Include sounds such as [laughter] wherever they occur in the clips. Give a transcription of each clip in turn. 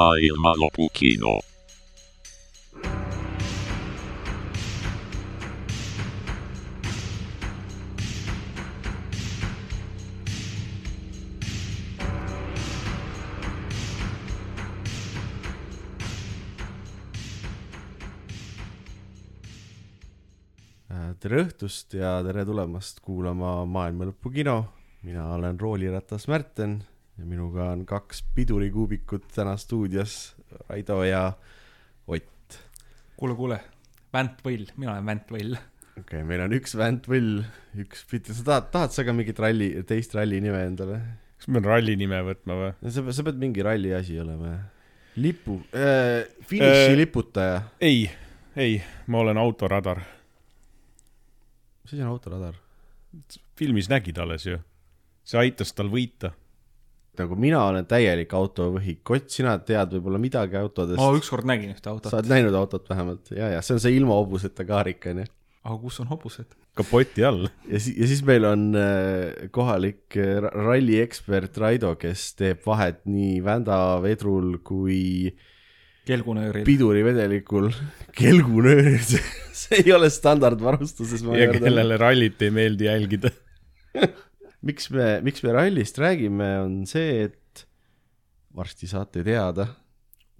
Maailmanlopukino. Äh, tere õhtust ja tere tulemast kuulama Maailma Lõpu kino. mina olen rooliratas Märten ja minuga on kaks pidurikuubikut täna stuudios, Raido ja Ott. kuule, kuule, Vänt Võll, mina olen Vänt Võll. okei okay,, meil on üks Vänt Võll, üks Pit-, sa tahad, tahad sa ka mingit ralli, teist ralli nime endale? kas ma pean ralli nime võtma või? sa, sa pead mingi ralli asi olema jah. lipu äh,, finiši Äh, liputaja. ei, ei, ma olen autoradar. mis asi on autoradar? filmis nägid alles ju. see aitas tal võita. Nagu mina olen täielik autovõhik, Ott, sina tead võib-olla midagi autodest ma. ükskord nägin ühte autot sa, oled näinud autot vähemalt ja, ja see on see ilma hobuseta kaarik onju. aga kus on hobused? kapoti all. ja siis, ja siis meil on äh, kohalik äh, ra- ralliekspert Raido, kes teeb vahet nii vändavedrul kui kelgunööril. pidurivedelikul. [laughs] kelgunöör, [laughs] see ei ole standardvarustuses. ja kellele rallit ei meeldi jälgida. [laughs] miks me, miks me rallist räägime, on see, et varsti saate teada,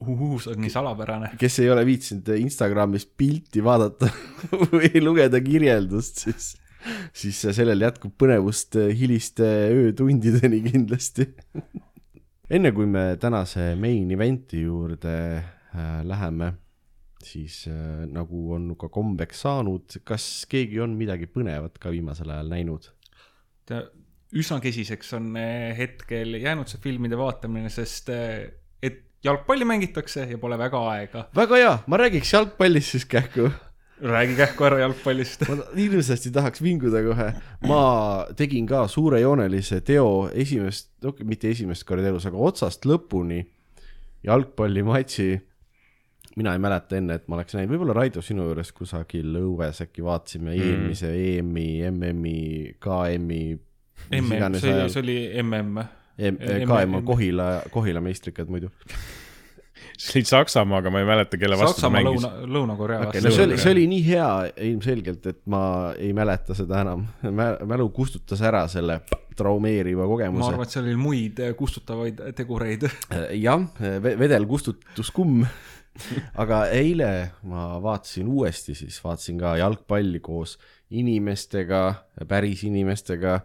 see on nii salapärane. kes ei ole viitsinud Instagramis pilti vaadata [laughs] või lugeda kirjeldust, siis, siis sellel jätkub põnevust hiliste öötundideni kindlasti. [laughs] enne kui me tänase main event'i juurde äh, läheme, siis äh, nagu on ka kombeks saanud, kas keegi on midagi põnevat ka viimasel ajal näinud? Üsna kesiseks on eh, hetkel jäänud see filmide vaatamine, sest eh, et jalgpalli mängitakse ja pole väga aega. väga hea, ma räägiks jalgpallist siis kähku räägi kähku ära jalgpallist. ma hirmsasti tahaks vinguda kohe. ma tegin ka suurejoonelise teo esimest, no mitte esimest korda elus, aga otsast lõpuni jalgpallimatši. mina ei mäleta enne, et ma oleks näinud, võib-olla Raido sinu juures kusagil õues äkki vaatasime mm. eelmise EM-i, MM-i, KM-i. MM, see oli, see oli MM. KM on Kohila, Kohila meistrikad muidu. [laughs] see oli Saksamaa, aga ma ei mäleta, kelle vastu ta Saksamaa, mängis Lõuna, Lõuna-Korea okei, vastu see oli, see oli nii hea ilmselgelt, et ma ei mäleta seda enam. mälu kustutas ära selle traumeeriva ma kogemuse. arvan, et seal oli muid eh, kustutavaid tegureid. [laughs] jah, vedel kustutus kumm. aga eile ma vaatasin uuesti, siis vaatasin ka jalgpalli koos inimestega, päris inimestega.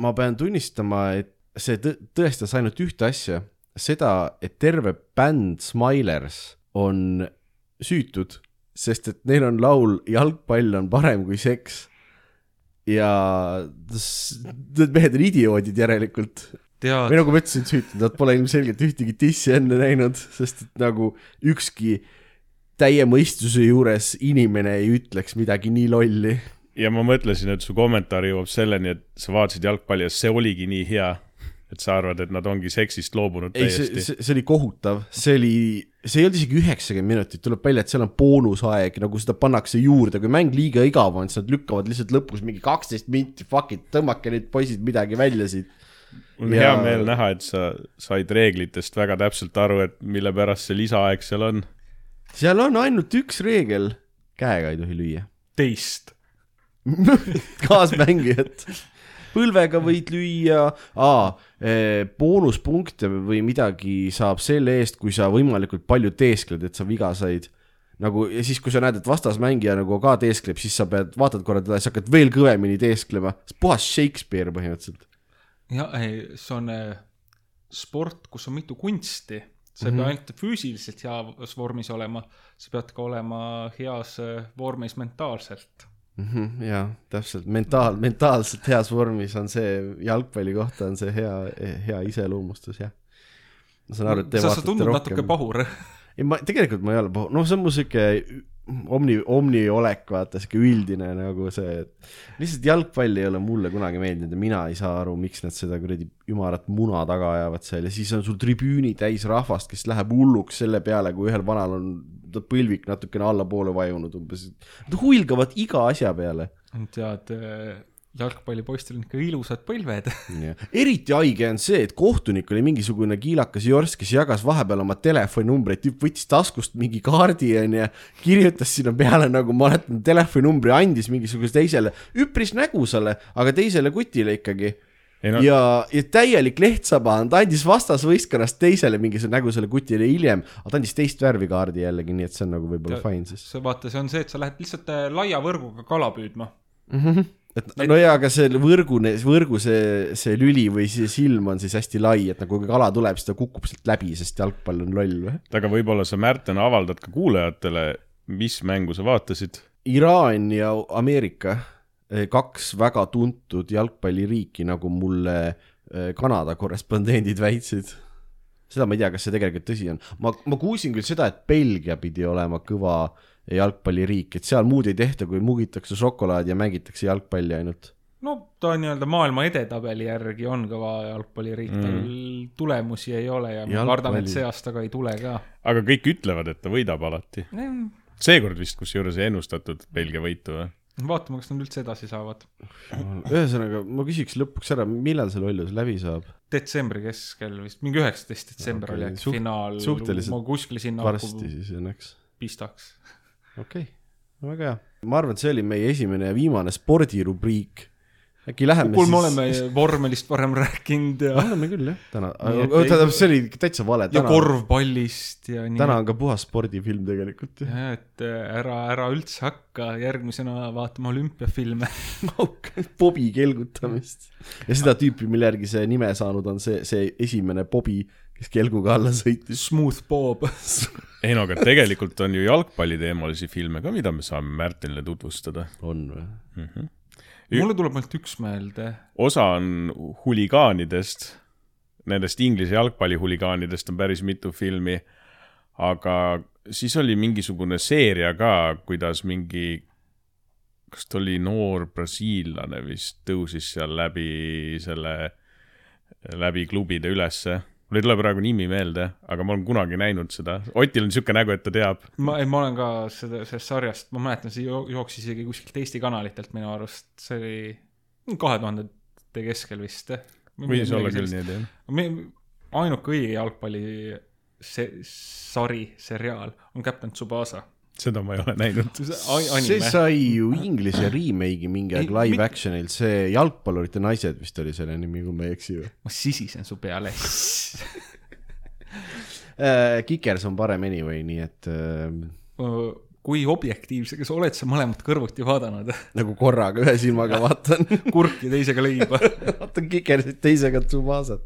Ma pean tunnistama, et see tõ- tõestas ainult ühte asja, seda, et terve bänd Smilers on süütud, sest et neil on laul Jalgpall on parem kui seks. ja need mehed on idioodid järelikult või, nagu ma ütlesin, süütud, nad pole ilmselgelt ühtegi dissi enne näinud, sest et nagu ükski täie mõistuse juures inimene ei ütleks midagi nii lolli. Ja ma mõtlesin, et su kommentaar jõuab selleni, et sa vaatasid jalgpalli ja see oligi nii hea, et sa arvad, et nad ongi seksist loobunud ei, see, täiesti. see, see oli kohutav, see oli, see ei olnud isegi üheksakümmend minutit, tuleb välja, et seal on boonusaeg, nagu seda pannakse juurde, kui mäng liiga igav on, siis nad lükkavad lihtsalt lõpus mingi kaksteist minti, fuck it, tõmmake nüüd poisid midagi välja siit. mul on ja- hea meel näha, et sa said reeglitest väga täpselt aru, et mille pärast see lisaaeg seal on. seal on ainult üks reegel, käega ei tohi lüüa. teist. [laughs] kaasmängijat. põlvega võid lüüa, boonuspunkte või midagi saab selle eest, kui sa võimalikult palju teeskled, et sa viga said. nagu ja siis, kui sa näed, et vastasmängija nagu ka teeskleb, siis sa pead, vaatad korra teda ja siis hakkad veel kõvemini teesklema. puhas Shakespeare põhimõtteliselt. jah, see on eh, sport, kus on mitu kunsti. sa ei Mhm. pea ainult füüsiliselt heas vormis olema, sa pead ka olema heas eh, vormis mentaalselt. jah, täpselt, mentaal, mentaalselt heas vormis on see, jalgpalli kohta on see hea, hea iseloomustus, jah. ma saan aru, et te sa, sa vaatate tundud rohkem natuke. pahur. [laughs] ei, ma tegelikult ma ei ole paha, no see on mu sihuke omni, omniolek, vaata sihuke üldine nagu see, et lihtsalt jalgpall ei ole mulle kunagi meeldinud ja mina ei saa aru, miks nad seda kuradi ümarat muna taga ajavad seal ja siis on sul tribüüni täis rahvast, kes läheb hulluks selle peale, kui ühel vanal on põlvik natukene allapoole vajunud umbes. Nad huilgavad iga asja peale. tead, jalgpallipoistel on ikka ilusad põlved. [laughs] eriti haige on see, et kohtunik oli mingisugune kiilakas jorss, kes jagas vahepeal oma telefoninumbreid, tüüp võttis taskust mingi kaardi onju, kirjutas sinna peale nagu ma mäletan telefoninumbri, andis mingisugusele teisele üpris nägusale, aga teisele kutile ikkagi no. ja, ja täielik lehtsaba, ta andis vastasvõistkonnast teisele mingisugusele nägusale kutile hiljem, aga ta andis teist värvi kaardi jällegi, nii et see on nagu võib-olla fine siis. see vaata, see on see, et sa lähed lihtsalt äh, laia võrguga kala püüdma. et no jaa, aga see võrgune, võrgu see, see lüli või see silm on siis hästi lai, et nagu kui kala tuleb, siis ta kukub sealt läbi, sest jalgpall on loll või? aga võib-olla sa, Märten, avaldad ka kuulajatele, mis mängu sa vaatasid. Iraan ja Ameerika, kaks väga tuntud jalgpalliriiki, nagu mulle eh, Kanada korrespondendid väitsid. seda ma ei tea, kas see tegelikult tõsi on. ma, ma kuulsin küll seda, et Belgia pidi olema kõva jalgpalliriik, et seal muud ei tehta, kui mugitakse šokolaadi ja mängitakse jalgpalli ainult. no ta on nii-öelda maailma edetabeli järgi on kõva jalgpalliriik mm., tal tulemusi ei ole ja ma Jalgpalli- kardan, et see aasta ka ei tule ka. aga kõik ütlevad, et ta võidab alati. seekord vist kusjuures ei ennustatud Belgia võitu või? vaatame, kas nad üldse edasi saavad. ühesõnaga, ma küsiks lõpuks ära, millal see lollus läbi saab? detsembri keskel vist, mingi üheksateist detsember okay, oli äkki suht- finaal. ma kuskile sinna varsti siis õnneks. pistaks. okei okay., väga hea. ma arvan, et see oli meie esimene ja viimane spordirubriik. Äkki läheme kuule, me siis oleme vormelist varem rääkinud ja, oleme küll jah, täna, tähendab, see oli täitsa vale, ja korvpallist ja nii. täna on ka puhas spordifilm tegelikult jah, et äh, ära, ära üldse hakka järgmisena vaatama olümpiafilme. [laughs] Bobi kelgutamist. ja seda tüüpi, mille järgi see nime saanud on, see, see esimene Bobi, kes kelguga alla sõitis. Smooth Bob. [laughs] ei no aga tegelikult on ju jalgpalliteemalisi filme ka, mida me saame Märtenile tutvustada on või? mm. -hmm. Mulle tuleb ainult üks meelde. osa on huligaanidest, nendest Inglise jalgpallihuligaanidest on päris mitu filmi, aga siis oli mingisugune seeria ka, kuidas mingi, kas ta oli noor brasiillane vist, tõusis seal läbi selle, läbi klubide ülesse. Mul ei tule praegu nimi meelde, aga ma olen kunagi näinud seda. Otil on niisugune nägu, et ta teab. ma, ma olen ka seda, sellest sarjast, ma mäletan, see jo- jooksis isegi kuskilt Eesti kanalitelt minu arust, see oli kahe tuhandete keskel vist. võis olla küll. nii, et jah. ainuke õige jalgpalli see sari, seriaal on Captain Tsubasa. Seda ma ei ole näinud. see sai ju inglise remake'i mingi aeg live mit- action'il, see Jalgpallurite naised vist oli selle nimi, kui ma ei eksi või? ma sisisen su peale. [laughs] Kikers on parem anyway, nii et äh, kui objektiivsega sa oled sa mõlemat kõrvuti vaadanud? [laughs] nagu korraga ühe silmaga vaatan, kurki teisega leiba. [laughs] vaatan Kikersit, teisega Tsubasat.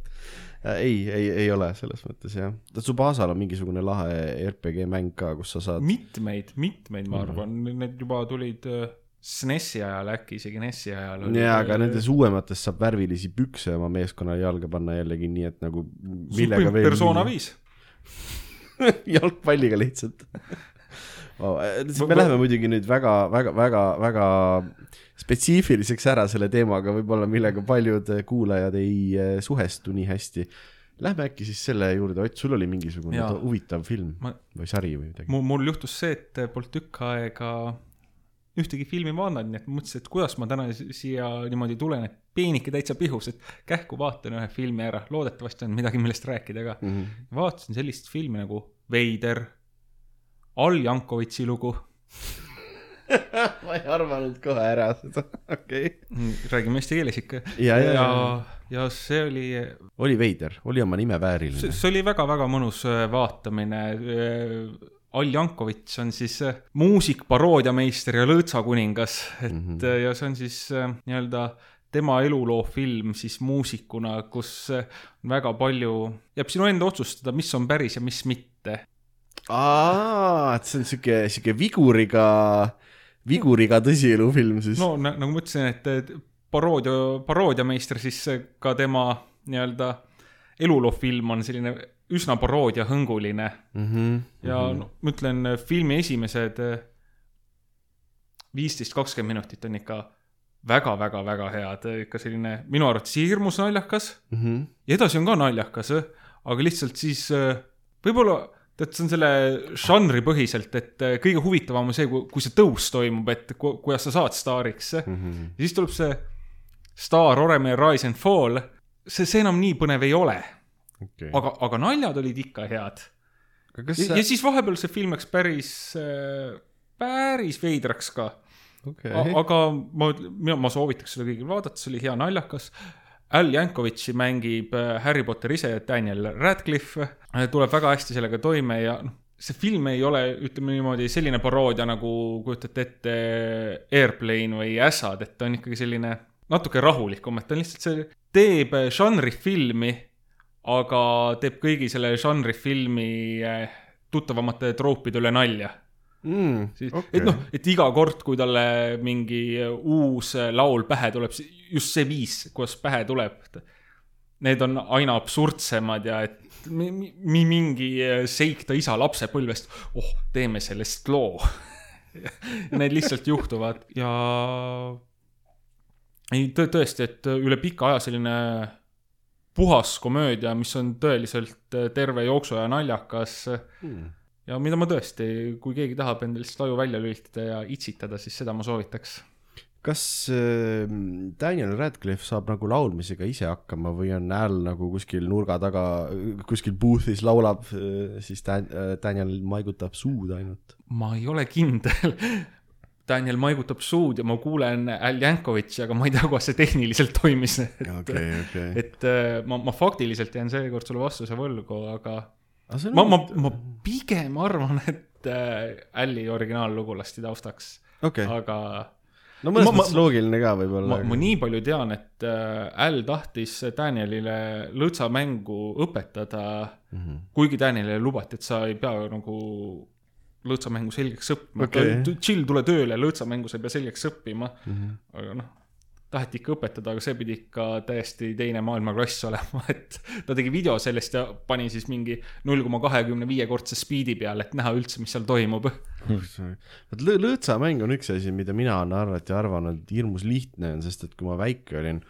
ei, ei, ei ole selles mõttes jah. Tsubasal on mingisugune lahe RPG mäng ka, kus sa saad. mitmeid, mitmeid, ma arvan, need juba tulid äh, SNES-i ajal äkki, isegi NES-i ajal. jaa, aga nendes uuemates saab värvilisi pükse oma meeskonna jalga panna jällegi, nii et nagu persona. viis. [laughs] jalgpalliga lihtsalt [laughs] oh,. me läheme muidugi nüüd väga, väga, väga, väga spetsiifiliseks ära selle teemaga, võib-olla millega paljud kuulajad ei eh, suhestu nii hästi. Lähme äkki siis selle juurde, Ott, sul oli mingisugune to- huvitav film Ma- või sari või midagi? mul, juhtus see, et polnud tükk aega ühtegi filmi vaadanud, nii et mõtlesin, et kuidas ma täna si- siia niimoodi tulen, et peenike täitsa pihus, et kähku vaatan ühe filmi ära, loodetavasti on midagi, millest rääkida ka. Mhm. vaatasin sellist filmi nagu Veider, Al Jankovitši lugu, [laughs] ma ei arvanud kohe ära seda, [laughs] okei okay.. räägime eesti keeles ikka. ja, ja, ja ja, see oli, oli veider, oli oma nime vääriline. see oli väga-väga mõnus äh, vaatamine. Al Jankovitš on siis äh, muusik, paroodiameister ja lõõtsakuningas, et mm. -hmm. ja see on siis äh, nii-öelda tema eluloo film siis muusikuna, kus äh, on väga palju, jääb sinu enda otsustada, mis on päris ja mis mitte. aa, et see on siuke, siuke viguriga, viguriga tõsielufilm siis no na, nagu ma ütlesin, et paroodia, paroodiameister, siis ka tema nii-öelda eluloo film on selline üsna paroodiahõnguline mm. -hmm. ja no, ma ütlen, filmi esimesed viisteist, kakskümmend minutit on ikka väga-väga-väga head, ikka selline minu arvates hirmus naljakas mm. -hmm. ja edasi on ka naljakas, aga lihtsalt siis võib-olla tead, see on selle žanri põhiselt, et äh, kõige huvitavam on see, kui, see tõus toimub, et ku, kuidas sa saad staariks. Mm -hmm. ja siis tuleb see Star, Oreme, Rise and Fall, see, see enam nii põnev ei ole, okei. aga, aga naljad olid ikka head. ja, sa ja, siis vahepeal see film läks päris, päris veidraks ka. okei, aga ma, mina, ma soovitaks seda kõigil vaadata, see oli hea naljakas. Al Jankovitši mängib äh, Harry Potter ise, Daniel Radcliffe, tuleb väga hästi sellega toime ja noh, see film ei ole, ütleme niimoodi, selline paroodia nagu kujutate ette Airplane või Ässad, et ta on ikkagi selline natuke rahulikum, et ta on lihtsalt see, teeb äh, žanrifilmi, aga teeb kõigi selle žanrifilmi äh, tuttavamate troopide üle nalja mm, okay., et noh, et iga kord, kui talle mingi uus laul pähe tuleb, just see viis, kuidas pähe tuleb, need on aina absurdsemad ja et mi, mi, mingi seik ta isa lapsepõlvest, oh, teeme sellest loo. [laughs] Need lihtsalt juhtuvad ja ei tõ, tõesti, et üle pika aja selline puhas komöödia, mis on tõeliselt terve jooksu ja naljakas Hmm. Ja mida ma tõesti, kui keegi tahab endale lihtsalt aju välja lülitada ja itsitada, siis seda ma soovitaks. kas äh, Daniel Radcliffe saab nagu laulmisega ise hakkama või on hääl nagu kuskil nurga taga, kuskil booth'is laulab, siis Dan- äh, Daniel maigutab suud ainult? ma ei ole kindel. Daniel maigutab suud ja ma kuulen Al Jankovitši, aga ma ei tea, kuidas see tehniliselt toimis. okei, okei. et äh, ma, ma faktiliselt jään seekord sulle vastuse võlgu, aga ma, ma, ma pigem arvan, et äh, Alli originaallugu lasti taustaks, okei, aga no mõnes ma- mõttes loogiline ka võib-olla ma, ma. nii palju tean, et äh, Al tahtis Danielile lõõtsamängu õpetada mm. -hmm. kuigi Danielile lubati, et sa ei pea nagu lõõtsamängu selgeks õppima okay.. chill, tule tööle, lõõtsamängu sa ei pea selgeks õppima mm. -hmm. aga noh, taheti ikka õpetada, aga see pidi ikka täiesti teine maailmaklass olema, [laughs] et ta tegi video sellest ja pani siis mingi null koma kahekümne viie kordse spiidi peale, et näha üldse, mis seal toimub. vot lõ- lõõtsamäng on üks asi, mida mina olen arvati arvanud hirmus lihtne on, sest et kui ma väike olin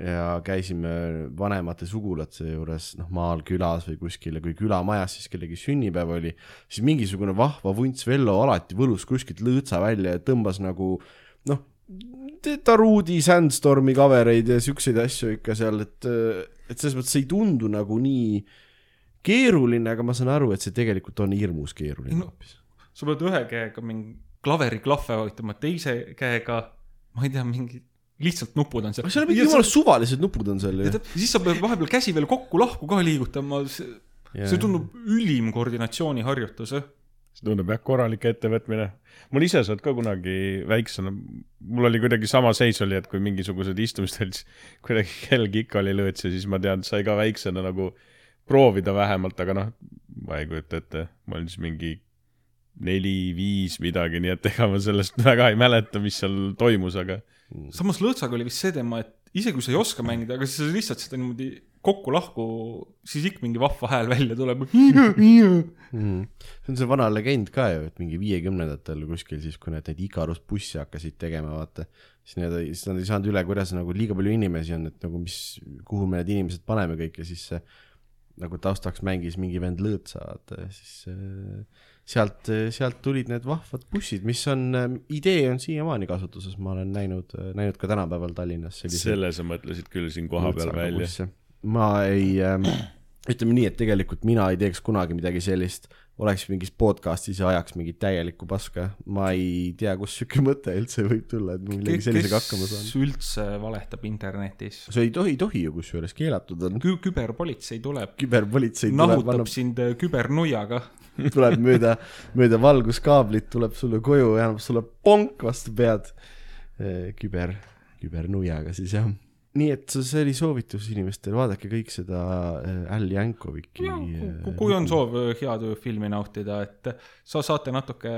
ja käisime vanemate sugulaste juures, noh, maal külas või kuskil ja kui külamajas siis kellegi sünnipäev oli, siis mingisugune vahva vunts Vello alati võlus kuskilt lõõtsa välja ja tõmbas nagu noh, Taruudi Sandstormi covereid ja siukseid asju ikka seal, et, et selles mõttes ei tundu nagu nii keeruline, aga ma saan aru, et see tegelikult on hirmus keeruline No, sa pead ühe käega mingi klaveriklahve vajutama, teise käega, ma ei tea, mingi lihtsalt nupud on seal. seal on mingi jumala suvalised nupud on seal ju. siis sa pead vahepeal käsi veel kokku-lahku ka liigutama, see see tundub ülim koordinatsiooniharjutus. See tundub jah, korralik ettevõtmine. mul ise sealt ka kunagi väiksena, mul oli kuidagi sama seis oli, et kui mingisugused istumistel, siis kuidagi kelg ikka oli lõõts ja siis ma tean, sai ka väiksena nagu proovida vähemalt, aga noh, ma ei kujuta ette, ma olin siis mingi neli-viis midagi, nii et ega ma sellest [laughs] väga ei mäleta, mis seal toimus, aga samas lõõtsaga oli vist see teema, et isegi kui sa ei oska mängida, aga sa lihtsalt seda niimoodi kokku-lahku, siis ikka mingi vahva hääl välja tuleb. Mm. see on see vana legend ka ju, et mingi viiekümnendatel kuskil siis, kui nad neid Ikarus busse hakkasid tegema, vaata, siis need, siis nad ei saanud üle, kuidas nagu liiga palju inimesi on, et nagu mis, kuhu me need inimesed paneme kõik ja siis see nagu taustaks mängis mingi vend lõõtsa, vaata ja siis äh, sealt, sealt tulid need vahvad bussid, mis on, idee on siiamaani kasutuses, ma olen näinud, näinud ka tänapäeval Tallinnas selliseid selle sa mõtlesid küll siin kohapeal välja. Ma ei ähm,, ütleme nii, et tegelikult mina ei teeks kunagi midagi sellist, oleks mingis podcast'is ja ajaks mingit täielikku paska, ma ei tea, kust sihuke mõte üldse võib tulla, et millegi sellisega hakkama saan. kes üldse valetab internetis? see ei tohi, tohi ju kusjuures, keelatud on. Kü-, küberpolitsei tuleb, küberpolitsei tuleb, nahutab annab, sind äh, kübernuiaga. [laughs] tuleb mööda, mööda valguskaablit, tuleb sulle koju ja annab sulle ponk vastu pead. küber, kübernuiaga siis jah. Nii et see oli soovitus inimestele, vaadake kõik seda äh, Al Jankovic'i. kui on soov äh, head filmi nautida, et sa saate natuke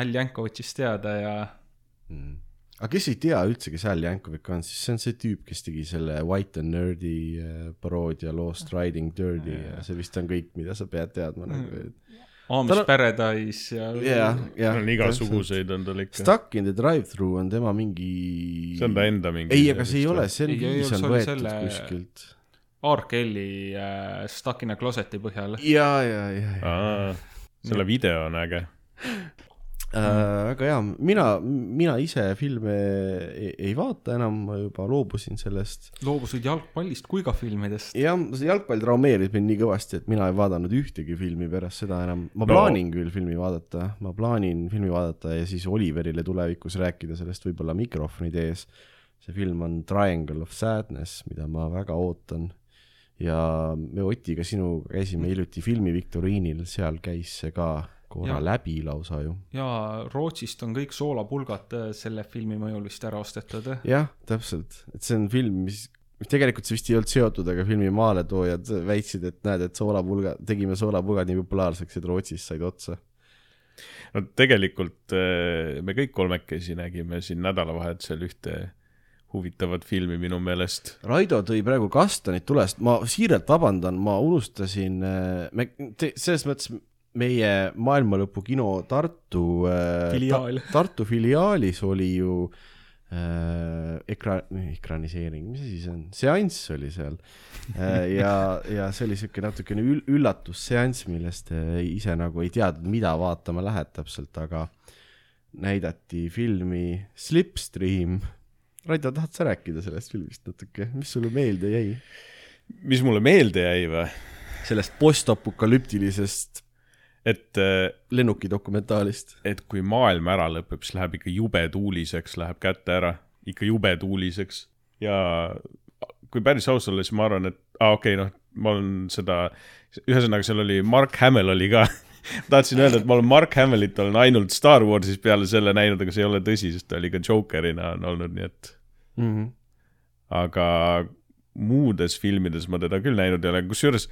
Al Jankovitšist teada ja mm.. aga kes ei tea üldse, kes Al Jankovic on, siis see on see tüüp, kes tegi selle White and Nerdy äh, paroodia Lost Riding Dirty ja see vist on kõik, mida sa pead teadma nagu. Amish Tal on- Paradise ja jah, jah. on igasuguseid on tal ikka. Stuck in the drive-thru on tema mingi. see on ta enda mingi. ei, aga see ei ole, see on see on võetud selle- kuskilt. R. Kelly äh, Stuck in a Closet'i põhjal. ja, ja, ja, ja. aa, selle video on äge. [laughs] äh, väga hea, mina, mina ise filme ei, ei vaata enam, ma juba loobusin sellest. loobusid jalgpallist kui ka filmidest. jah, see jalgpall traumeeris mind nii kõvasti, et mina ei vaadanud ühtegi filmi pärast seda enam. ma No. plaanin küll filmi vaadata, ma plaanin filmi vaadata ja siis Oliverile tulevikus rääkida sellest võib-olla mikrofonide ees. see film on Triangle of Sadness, mida ma väga ootan. ja me Otiga sinuga käisime hiljuti filmiviktoriinil, seal käis see ka korra Jaa. läbi lausa ju. ja Rootsist on kõik soolapulgad äh, selle filmi mõjul vist ära ostetud. jah, täpselt, et see on film, mis, mis tegelikult see vist ei olnud seotud, aga filmi maaletoojad väitsid, et näed, et soolapulga, tegime soolapulgad nii populaarseks, et Rootsis said otsa. no tegelikult eh, me kõik kolmekesi nägime siin nädalavahetusel ühte huvitavat filmi minu meelest. Raido tõi praegu kastanid tulest, ma siiralt vabandan, ma unustasin, me, selles mõttes meie maailmalõpu kino Tartu äh, Filiaal. ta, Tartu filiaalis oli ju äh, ekra-, ekraniseering, mis asi see on, seanss oli seal äh,. ja, ja see oli siuke natukene ül-, üllatusseanss, millest te ise nagu ei teadnud, mida vaatama lähed täpselt, aga näidati filmi Slipstream. Raido, tahad sa rääkida sellest filmist natuke, mis sulle meelde jäi? mis mulle meelde jäi või? sellest postapokalüptilisest et, lennukidokumentaalist. et kui maailm ära lõpeb, siis läheb ikka jube tuuliseks, läheb kätte ära, ikka jube tuuliseks ja kui päris aus olla, siis ma arvan, et ah, okei okay,, noh, ma olen seda, ühesõnaga seal oli Mark Hamill oli ka [laughs] tahtsin öelda, et ma olen Mark Hamillit olen ainult Star Warsis peale selle näinud, aga see ei ole tõsi, sest ta oli ka Jokerina on olnud, nii et Mm -hmm. aga muudes filmides ma teda küll näinud ei ole, kusjuures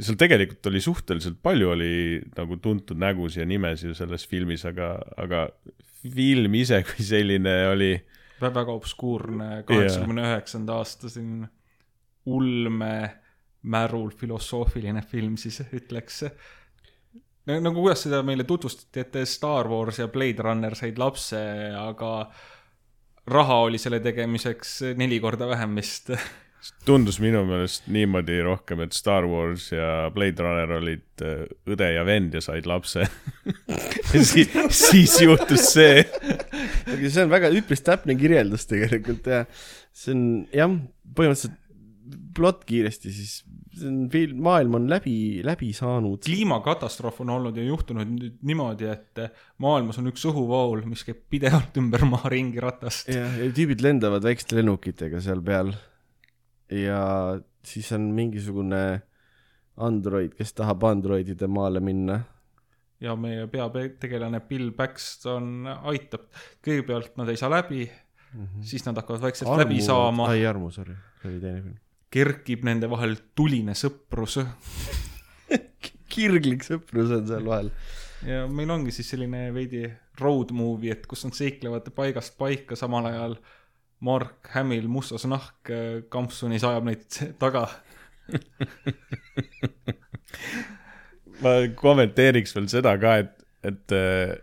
seal tegelikult oli suhteliselt palju oli nagu tuntud nägusid ja nimesid ju selles filmis, aga, aga film ise kui selline oli väga obskuurne kaheksakümne üheksanda aasta selline ulme märul filosoofiline film siis ütleks. nagu kuidas seda meile tutvustati, et Star Wars ja Blade Runner said lapse, aga raha oli selle tegemiseks neli korda vähem vist. [laughs] tundus minu meelest niimoodi rohkem, et Star Wars ja Blade Runner olid äh, õde ja vend ja said lapse [laughs] Si. siis juhtus see. aga see on väga üpris täpne kirjeldus tegelikult ja see on jah, põhimõtteliselt plott kiiresti siis, see on film, maailm on läbi, läbi saanud. kliimakatastroof on olnud ja juhtunud nüüd niimoodi, et maailmas on üks õhuvool, mis käib pidevalt ümber maa ringi ratast. ja, ja tüübid lendavad väikeste lennukitega seal peal. Ja siis on mingisugune android, kes tahab androidide maale minna. ja meie peategelane Bill Paxton aitab, kõigepealt nad ei saa läbi mm, -hmm. siis nad hakkavad vaikselt Armu... läbi saama, ai, Armu, sorry, see oli teine film. kerkib nende vahel tuline sõprus [laughs] kirglik sõprus on seal vahel. ja meil ongi siis selline veidi road movie, et kus nad seiklevad paigast paika, samal ajal Mark Hamill mustas nahk kampsunis ajab neid [laughs] taga. ma kommenteeriks veel seda ka, et, et äh,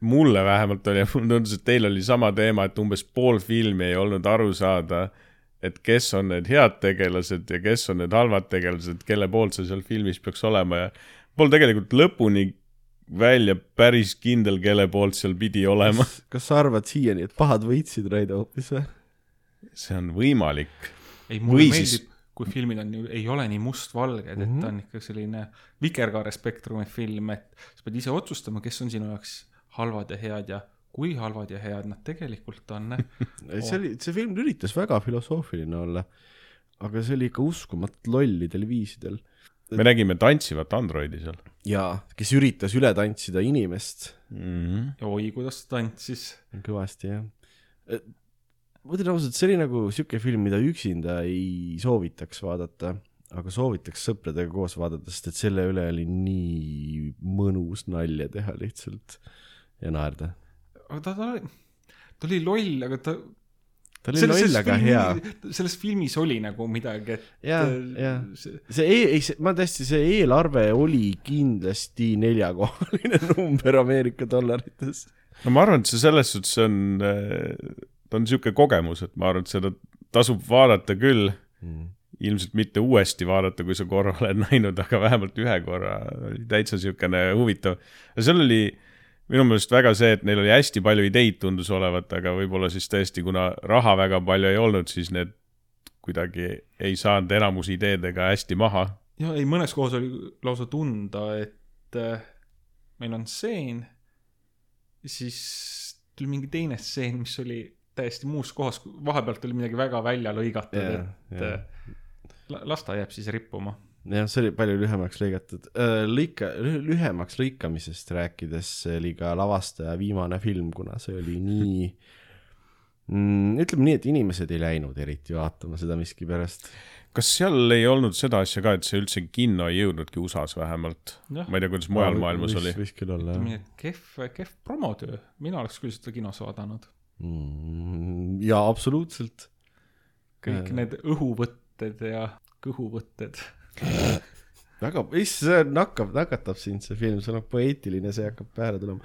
mulle vähemalt oli, mulle tundus, et teil oli sama teema, et umbes pool filmi ei olnud aru saada, et kes on need head tegelased ja kes on need halvad tegelased, kelle poolt sa seal filmis peaks olema ja pole tegelikult lõpuni välja päris kindel, kelle poolt seal pidi olema. kas sa arvad siiani, et pahad võitsid Raido hoopis või? see on võimalik. ei, mulle Või meeldib siis- kui filmid on ju, ei ole nii mustvalged, et mm -hmm. ta on ikka selline vikerkaare spektrumi film, et sa pead ise otsustama, kes on sinu jaoks halvad ja head ja kui halvad ja head nad tegelikult on. [laughs] see oli, see film üritas väga filosoofiline olla, aga see oli ikka uskumatult lollidel viisidel. Me nägime tantsivat androidi seal jaa, kes üritas üle tantsida inimest mm. -hmm. oi, kuidas ta tantsis. kõvasti jah. ma ütlen ausalt, see oli nagu siuke film, mida üksinda ei soovitaks vaadata, aga soovitaks sõpradega koos vaadata, sest et selle üle oli nii mõnus nalja teha lihtsalt ja naerda. aga ta, ta oli, ta oli loll, aga ta. Ta oli loll, aga hea. selles filmis oli nagu midagi, et. ja, ja see ei, ei, see, ma tõesti, see eelarve oli kindlasti neljakohaline [laughs] number Ameerika dollarites. no ma arvan, et see selles suhtes on, ta on niisugune kogemus, et ma arvan, et seda tasub vaadata küll, ilmselt mitte uuesti vaadata, kui sa korra oled [laughs] näinud, aga vähemalt ühe korra oli täitsa niisugune huvitav. ja seal oli minu meelest väga see, et neil oli hästi palju ideid tundus olevat, aga võib-olla siis tõesti, kuna raha väga palju ei olnud, siis need kuidagi ei saanud enamus ideedega hästi maha. ja ei, mõnes kohas oli lausa tunda, et äh, meil on stseen, siis tuli mingi teine stseen, mis oli täiesti muus kohas, vahepealt oli midagi väga välja lõigatud Jaa, et jaa. äh, la- las ta jääb siis rippuma. jah, see oli palju lühemaks lõigatud. lõika, lühemaks lõikamisest rääkides, see oli ka lavastaja viimane film, kuna see oli nii [laughs] mm,, ütleme nii, et inimesed ei läinud eriti vaatama seda miskipärast. kas seal ei olnud seda asja ka, et see üldse kinno ei jõudnudki USA-s vähemalt? Ma ei tea, kuidas mujal maailmas oli. võis küll olla jah kehv, kehv promotöö, mina oleks küll seda kinos vaadanud. mm,. jaa, absoluutselt. kõik Jaa. need õhuvõtted ja kõhuvõtted. [laughs] väga, see nakkab, nakatab sind, see film, see on poeetiline, see hakkab peale tulema.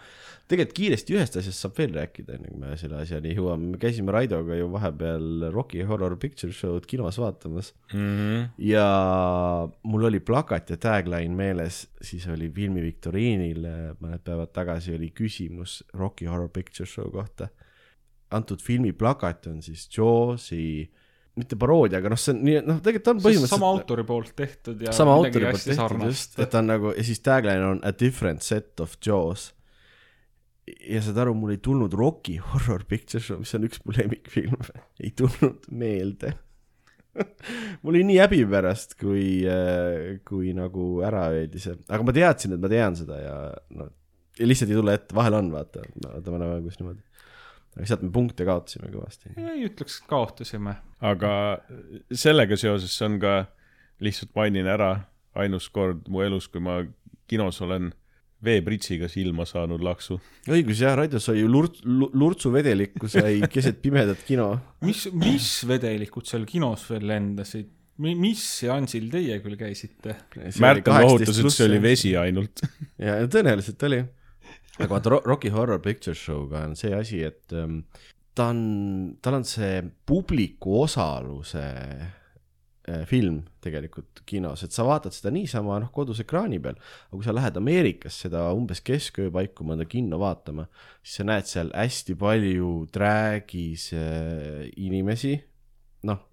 tegelikult kiiresti ühest asjast saab veel rääkida, enne kui me selle asjani jõuame, me käisime Raidoga ju vahepeal Rocky Horror Picture Show'd kinos vaatamas Mm -hmm. ja mul oli plakat ja tagline meeles, siis oli filmi viktoriinil mõned päevad tagasi oli küsimus Rocky Horror Picture Show kohta. antud filmi plakat on siis Jawsi, mitte paroodia, aga noh, see on nii, noh, tegelikult on põhimõtteliselt sama autori poolt tehtud ja sama autori poolt tehtud sarnast. just, et ta on nagu ja siis tagline on a different set of jaws. ja saad aru, mul ei tulnud Rocky Horror Picture Show, mis on üks mu lemmikfilme, ei tulnud meelde. [laughs] mul oli nii häbi pärast, kui, kui nagu ära öeldi see, aga ma teadsin, et ma tean seda ja no ja lihtsalt ei tule ette, vahel on, vaata, vaata me oleme kus niimoodi. Aga sealt me punkte kaotasime kõvasti. ei ütleks, kaotasime. aga sellega seoses see on ka, lihtsalt mainin ära, ainus kord mu elus, kui ma kinos olen veepritsiga silma saanud laksu. õigus jah, Raido sai ju lurt-, lurtsuvedelikku sai [laughs] keset pimedat kino mis, mis vedelikud seal kinos veel lendasid? mis seansil teie küll käisite? Märten lohutas, et see oli. vesi ainult. ja ja tõenäoliselt oli. Aga vaata Ro- Rocky Horror Picture Show'ga on see asi, et ähm, ta on, tal on see publiku osaluse äh, film tegelikult kinos, et sa vaatad seda niisama noh, kodus ekraani peal, aga kui sa lähed Ameerikas seda umbes kesköö paiku mõnda kinno vaatama, siis sa näed seal hästi palju drag'is äh, inimesi, noh,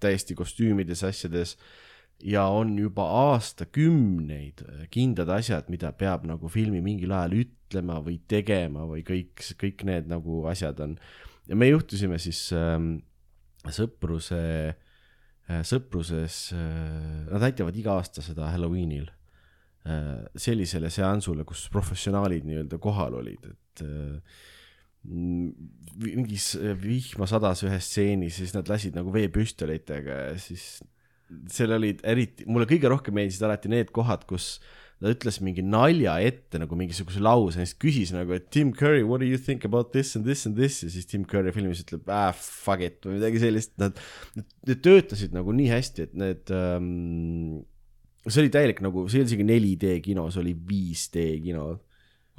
täiesti kostüümides, asjades ja on juba aastakümneid kindlad asjad, mida peab nagu filmi mingil ajal ütlema või tegema või kõik, kõik need nagu asjad on. ja me juhtusime siis ähm, sõpruse äh,, sõpruses äh,, nad näitavad iga aasta seda Halloweenil äh, sellisele seansule, kus professionaalid nii-öelda kohal olid, et äh, mingis vihma sadas ühes stseenis, siis nad lasid nagu veepüstolitega ja siis seal olid eriti, mulle kõige rohkem meeldisid alati need kohad, kus ta ütles mingi nalja ette nagu mingisuguse lause ja siis küsis nagu, et Tim Curry, what do you think about this and this and this? Ja siis Tim Curry filmis ütleb ah fuck it või midagi sellist, nad, need töötasid nagu nii hästi, et need ähm, see oli täielik nagu, see ei olnud isegi 4D kino, see oli 5D kino.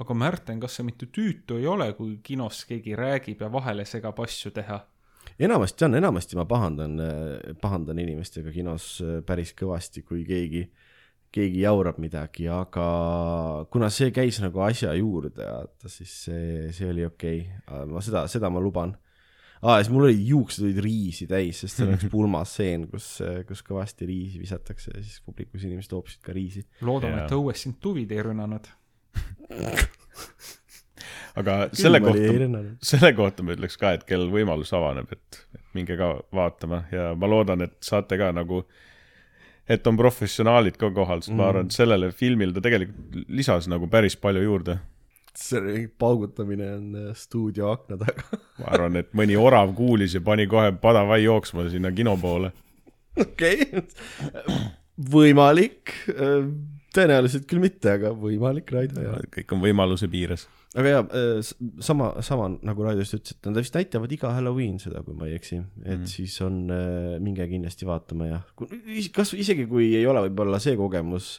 Aga Märten, kas see mitte tüütu ei ole, kui kinos keegi räägib ja vahele segab asju teha? Enamasti on, enamasti ma pahandan, pahandan inimestega kinos äh, päris kõvasti, kui keegi, keegi jaurab midagi, aga kuna see käis nagu asja juurde, vaata siis see, see oli okei okay., ma seda, seda ma luban. aa, ja siis mul olid juuksed olid riisi täis, sest seal on üks [laughs] pulmastseen, kus, kus kõvasti riisi visatakse ja siis publikus inimesed hoopsid ka riisi. loodame, et õues sind tuvid ei rünnanud. [laughs] aga selle kohta, [laughs] selle kohta ma ütleks ka, et kellel võimalus avaneb, et minge ka vaatama ja ma loodan, et saate ka nagu, et on professionaalid ka kohal, sest mm. ma arvan, et sellele filmile ta tegelikult lisas nagu päris palju juurde. see paugutamine on äh, stuudio akna taga. [laughs] ma arvan, et mõni orav kuulis ja pani kohe padavai jooksma sinna kino poole. okei, võimalik, tõenäoliselt küll mitte, aga võimalik, Raido ja kõik on võimaluse piires. aga jaa, sama, sama nagu Raido just ütles, et nad vist näitavad iga Halloween seda, kui ma ei eksi, et mm. siis on, minge kindlasti vaatama ja kas isegi kui ei ole võib-olla see kogemus,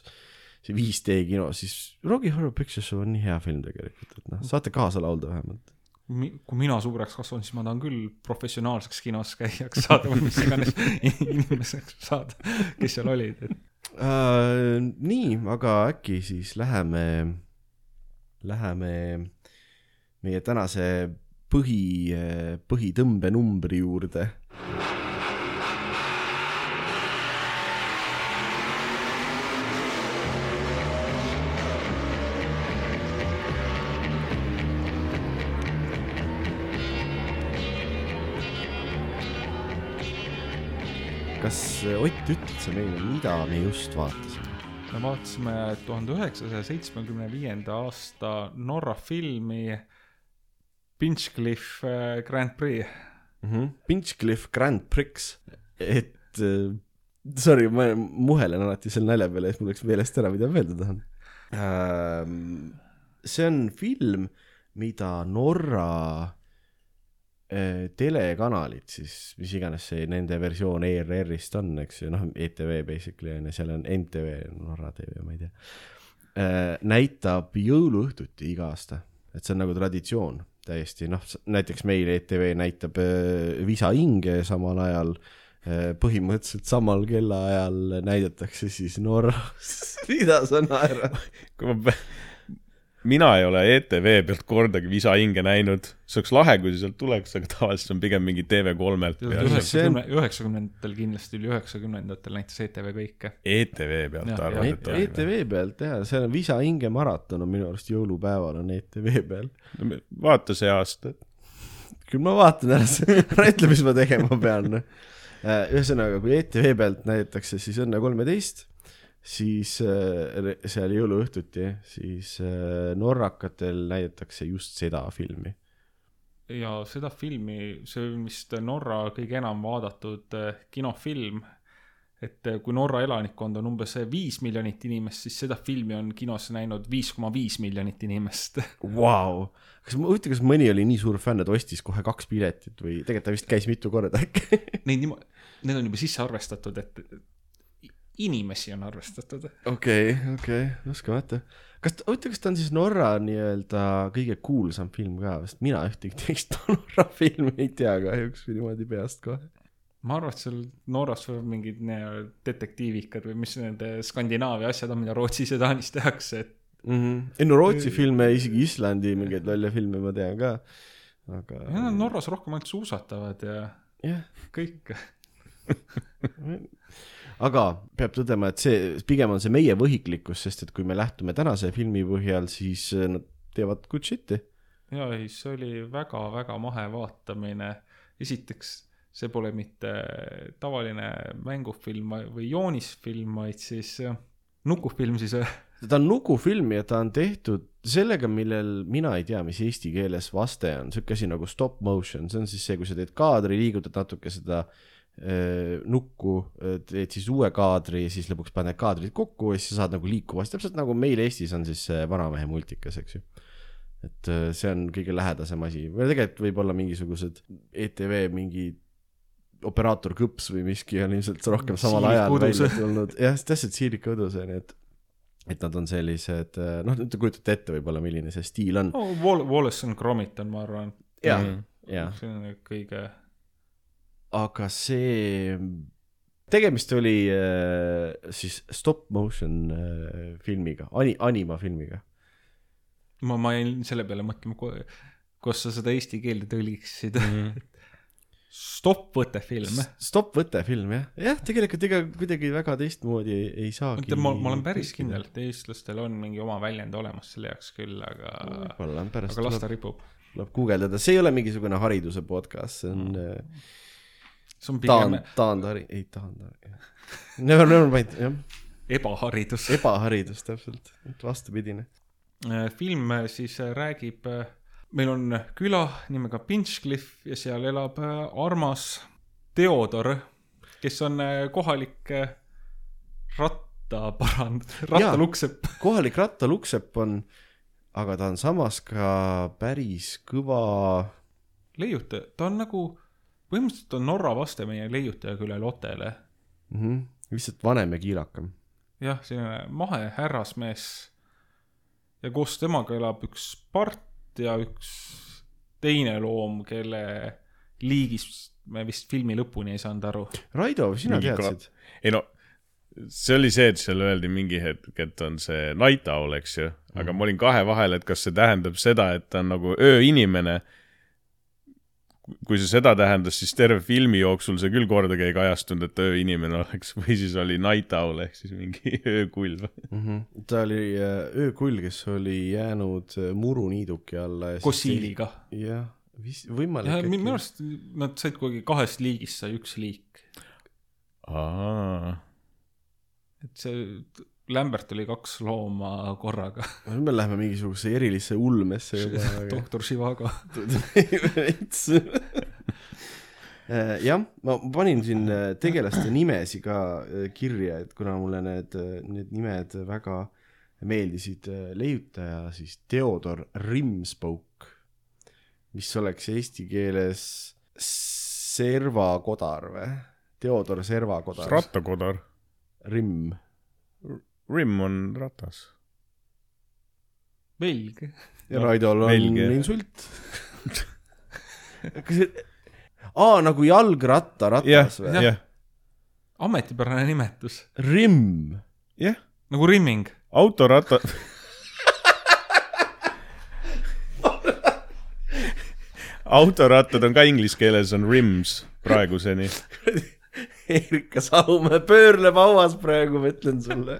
see 5D kino, siis Rocky Horror Picture Show on nii hea film tegelikult, et noh, saate kaasa laulda vähemalt. kui mina suureks kasvan, siis ma tahan küll professionaalseks kinos käijaks saada või mis iganes [laughs] inimeseks saada, kes seal olid, et Uh, nii, aga äkki siis läheme läheme meie tänase põhi, põhitõmbenumbri juurde. Kas Ott, ütled sa meile, mida me just vaatasime? me vaatasime tuhande üheksasaja seitsmekümne viienda aasta Norra filmi Pinchcliffe äh, Grand Prix. mm. -hmm. Pinchcliffe Grand Prix, et äh, sorry, ma muhelen alati selle nalja peale, et mul läks meelest ära, mida ma öelda tahan ähm,. see on film, mida Norra telekanalid siis, mis iganes see nende versioon ERR-ist on, eks ju, noh, ETV basically on ju, seal on NTV, Norra TV, ma ei tea. Äh,, näitab jõuluõhtuti iga aasta, et see on nagu traditsioon täiesti, noh, näiteks meil ETV näitab äh, Visa hinge samal ajal äh,, põhimõtteliselt samal kellaajal näidatakse siis Norras, [laughs] mida sa naerad? kui ma, mina ei ole ETV pealt kordagi Visa hinge näinud, see oleks lahe, kui see sealt tuleks, aga tavaliselt on pigem mingi TV3-lt peal. üheksakümne, üheksakümnendatel kindlasti üli üheksakümnendatel näitas ETV kõike. ETV pealt arvad, et. ETV E pealt jah, seal on Visa hinge maraton on minu arust jõulupäeval on ETV peal. on? vaata see aasta. küll ma vaatan ära, ära ütle, mis ma tegema pean. ühesõnaga, kui ETV pealt näidatakse siis Õnne kolmeteist, siis äh, seal jõuluõhtuti, siis äh, norrakatel näidatakse just seda filmi. ja seda filmi, see on vist Norra kõige enam vaadatud eh, kinofilm. et kui Norra elanikkond on umbes viis miljonit inimest, siis seda filmi on kinos näinud viis koma viis miljonit inimest. [laughs] Vau, kas, huvitav, kas mõni oli nii suur fänn, et ostis kohe kaks piletit või tegelikult ta vist käis mitu korda äkki? Neid niimoodi, need on juba sisse arvestatud, et inimesi on arvestatud. okei, okei, uskumatu. kas, huvitav, kas ta on siis Norra nii-öelda kõige kuulsam film ka, sest mina ühtegi teist [laughs] Norra filmi ei tea kahjuks niimoodi peast kohe. ma arvan, et seal Norras või mingid nii-öelda detektiivikad või mis nende Skandinaavia asjad on, mida Rootsis ja Taanis tehakse, et. -hmm. ei no Rootsi filme, isegi Islandi mingeid lolle filme ma tean ka, aga ja nad Norras rohkem ainult suusatavad ja jah, kõik. [laughs] aga peab tõdema, et see, pigem on see meie võhiklikkus, sest et kui me lähtume tänase filmi põhjal, siis äh, nad teevad good shit'i. ja ei, see oli väga-väga mahe vaatamine. esiteks, see pole mitte tavaline mängufilm või joonisfilm, vaid siis nukufilm siis. äh, ta on nukufilm ja ta on tehtud sellega, millel mina ei tea, mis eesti keeles vaste on, sihuke asi nagu stop motion, see on siis see, kui sa teed kaadri, liigutad natuke seda äh, nukku, teed siis uue kaadri ja siis lõpuks paned kaadrid kokku ja siis sa saad nagu liikuvasti, täpselt nagu meil Eestis on siis see Vanamehe multikas, eks ju. et äh, see on kõige lähedasem asi või tegelikult võib-olla mingisugused ETV mingi operaator Kõps või miski on ilmselt rohkem samal Siirik ajal välja tulnud, [laughs] jah, täpselt Siirik Udus on ju, et et nad on sellised, noh, te kujutate ette võib-olla, milline see stiil on. oh,. Wall-, Wallace and Gromit on, ma arvan, jah, Mhm. jah, see on kõige, aga see, tegemist oli äh, siis stop motion äh, filmiga, ani-, animafilmiga. ma, ma jäin selle peale mõtlema, kuidas sa seda eesti keelde tõlgiksid mm.. stoppvõte film. Stop võte film jah, jah, tegelikult ega kuidagi väga teistmoodi ei, ei saagi. ma, ma olen päris kindel, et eestlastel on mingi oma väljend olemas selle jaoks küll, aga, aga las ta ripub. tuleb guugeldada, see ei ole mingisugune hariduse podcast, see on mm. See on pigem taand, taandhari-, ei taandhari, never, never mind, jah, ebaharidus. ebaharidus täpselt, vastupidine. film siis räägib, meil on küla nimega Pinchcliff ja seal elab äh, armas Theodor, kes on äh, kohalik äh, rattaparand-, rattaluksepp. [laughs] kohalik rattaluksepp on, aga ta on samas ka päris kõva, leiutaja, ta on nagu, põhimõtteliselt on Norra vaste meie leiutaja küle Lotele. Mhm. lihtsalt vanem ja kiirakam. jah, selline mahe härrasmees. ja koos temaga elab üks part ja üks teine loom, kelle liigist me vist filmi lõpuni ei saanud aru. Raido, sina teadsid? ei no, see oli see, et seal öeldi mingi hetk, et on see night owl, eks ju, aga ma olin kahe vahel, et kas see tähendab seda, et ta on nagu ööinimene. Kui see seda tähendas, siis terve filmi jooksul see küll kordagi ei kajastunud, et ööinimene oleks [laughs] või siis oli night owl ehk siis mingi [laughs] öökulv. mm. -hmm. ta oli äh, öökull, kes oli jäänud äh, muruniiduki alla. fossiiliga. jah, vist võimalik ja. minu arust nad said kuidagi kahest liigist sai üks liik. aa, et see Lämbert oli kaks looma korraga. nüüd me läheme mingisuguse erilisse ulmesse juba. [laughs] doktor Živago. veits. jah, ma panin siin äh, tegelaste nimesi ka äh, kirja, et kuna mulle need, need nimed väga meeldisid. leiutaja siis Theodor Rimspauk, mis oleks eesti keeles servakodar või? Theodor Servakodar. rattakodar. Rimm. Rim on ratas. Belg. ja Raidol on Belgia. insult. kas see, aa nagu jalgratta ratas, või? jah, ametipärane nimetus. Rimm. jah, nagu rimming. autorata. autorattad on ka inglise keeles on rims praeguseni. Erika Salumäe pöörleb hauas praegu, ma ütlen sulle.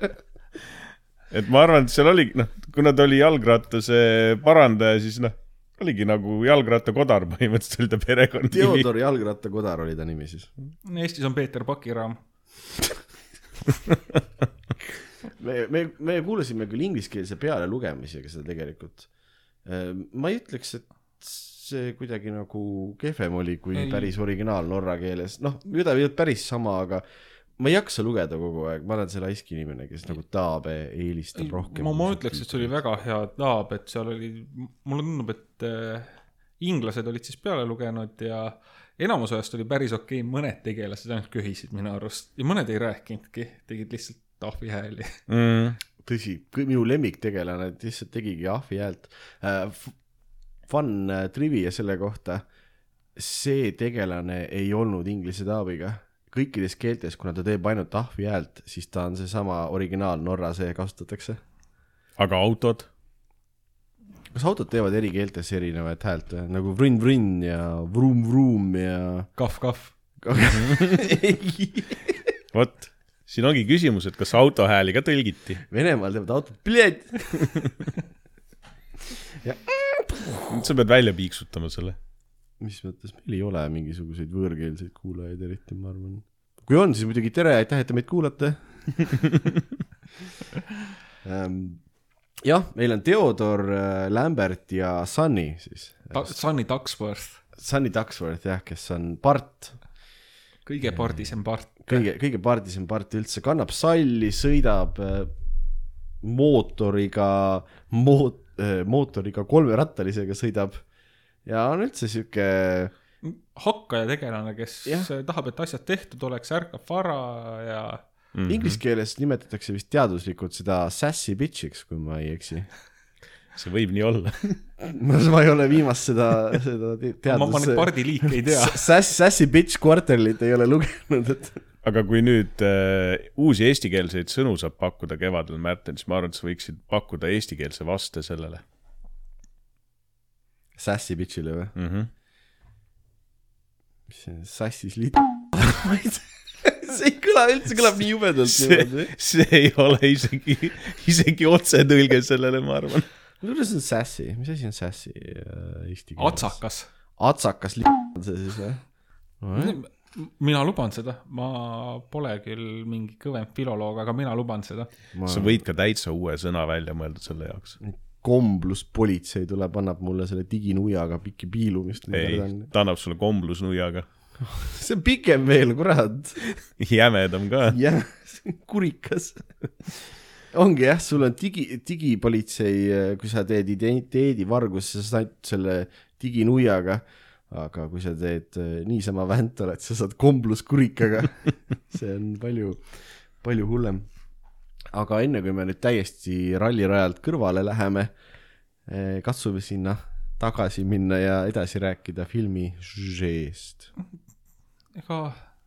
Et ma arvan, et seal oli, noh, kuna ta oli jalgratase parandaja, siis noh, oligi nagu jalgrattakodar [laughs] põhimõtteliselt oli ta perekonnanimi. Theodor Jalgrattakodar oli ta nimi siis. Eestis on Peeter Pakiraam. [laughs] me, me, me kuulasime küll ingliskeelse pealelugemisega seda tegelikult. ma ei ütleks, et see kuidagi nagu kehvem oli kui Ei. päris originaal norra keeles, noh, olnud päris sama, aga ma ei jaksa lugeda kogu aeg, ma olen see laisk inimene, kes nagu taabe eelistab rohkem. ma, ma ütleks, et see oli väga hea taab, et seal oli, mulle tundub, et äh, inglased olid siis peale lugenud ja enamus ajast oli päris okei okay., mõned tegelased ainult köhisid minu arust ja mõned ei rääkinudki, tegid lihtsalt tahvi hääli. mm.. tõsi, minu lemmiktegelane lihtsalt tegigi ahvi häält äh,. Fun äh, trivia selle kohta, see tegelane ei olnud inglise taabiga. Kõikides keeltes, kuna ta teeb ainult ahvi häält, siis ta on seesama originaal Norra see kasutatakse. aga autod? kas autod teevad eri keeltes erinevat häält või? nagu vrõnn-vrõnn ja vruum-vruum ja kahv-kahv. [laughs] ei, vot, siin ongi küsimus, et kas auto hääli ka tõlgiti. Venemaal teevad autod, pljat. nüüd sa pead välja piiksutama selle. Mis mõttes, meil ei ole mingisuguseid võõrkeelseid kuulajaid eriti, ma arvan. kui on, siis muidugi tere, aitäh, et te meid kuulate ähm. [laughs] jah, meil on Theodor äh, Lambert ja Sunny siis. Sunny Ducksworth, Sunny Ducksworth jah, kes on part, kõige pardisem part. kõige, kõige pardisem part üldse, kannab salli, sõidab äh, mootoriga, moot-, mootoriga kolmerattalisega sõidab ja on üldse sihuke hakkaja tegelane, kes Jah. tahab, et asjad tehtud oleks, ärkab vara ja mm -hmm. inglise keeles nimetatakse vist teaduslikult seda sassy bitch'iks, kui ma ei eksi. see võib nii olla. [laughs] ma ma ei ole viimast seda, seda te- ma, ma neid teadus. pardiliike [laughs] ei tea. Sass, Sassy bitch kvartalit ei ole lugenud, et aga kui nüüd äh, uusi eestikeelseid sõnu saab pakkuda kevadel, Märten, siis ma arvan, et sa võiksid pakkuda eestikeelse vaste sellele Sassy bitch'ile või? mm. -hmm. mis see sassis lit-? ma see ei kõla üldse, kõlab nii jubedalt see see ei ole isegi, isegi otsetõlge sellele, ma arvan. kuidas on sassy, mis asi on sassy äh, eesti keeles? atsakas. atsakas li- on see siis või? mina luban seda, ma pole küll mingi kõvem filoloog, aga mina luban seda. sa võid ka täitsa uue sõna välja mõelda selle jaoks. Kombluspolitsei tuleb, annab mulle selle diginuiaga piki piilu, mis ei, ta annab sulle komblusnuiaga. [laughs] see on pikem veel, kurat. [laughs] jämedam ka. jah, kurikas. ongi jah, sul on digi, digipolitsei, kui sa teed identiteedivargust, sa saad selle diginuiaga, aga kui sa teed äh, niisama vänt oled, sa saad kombluskurikaga. [laughs] see on palju, palju hullem. Aga enne kui me nüüd täiesti rallirajalt kõrvale läheme, katsume sinna tagasi minna ja edasi rääkida filmi žüžeest. ega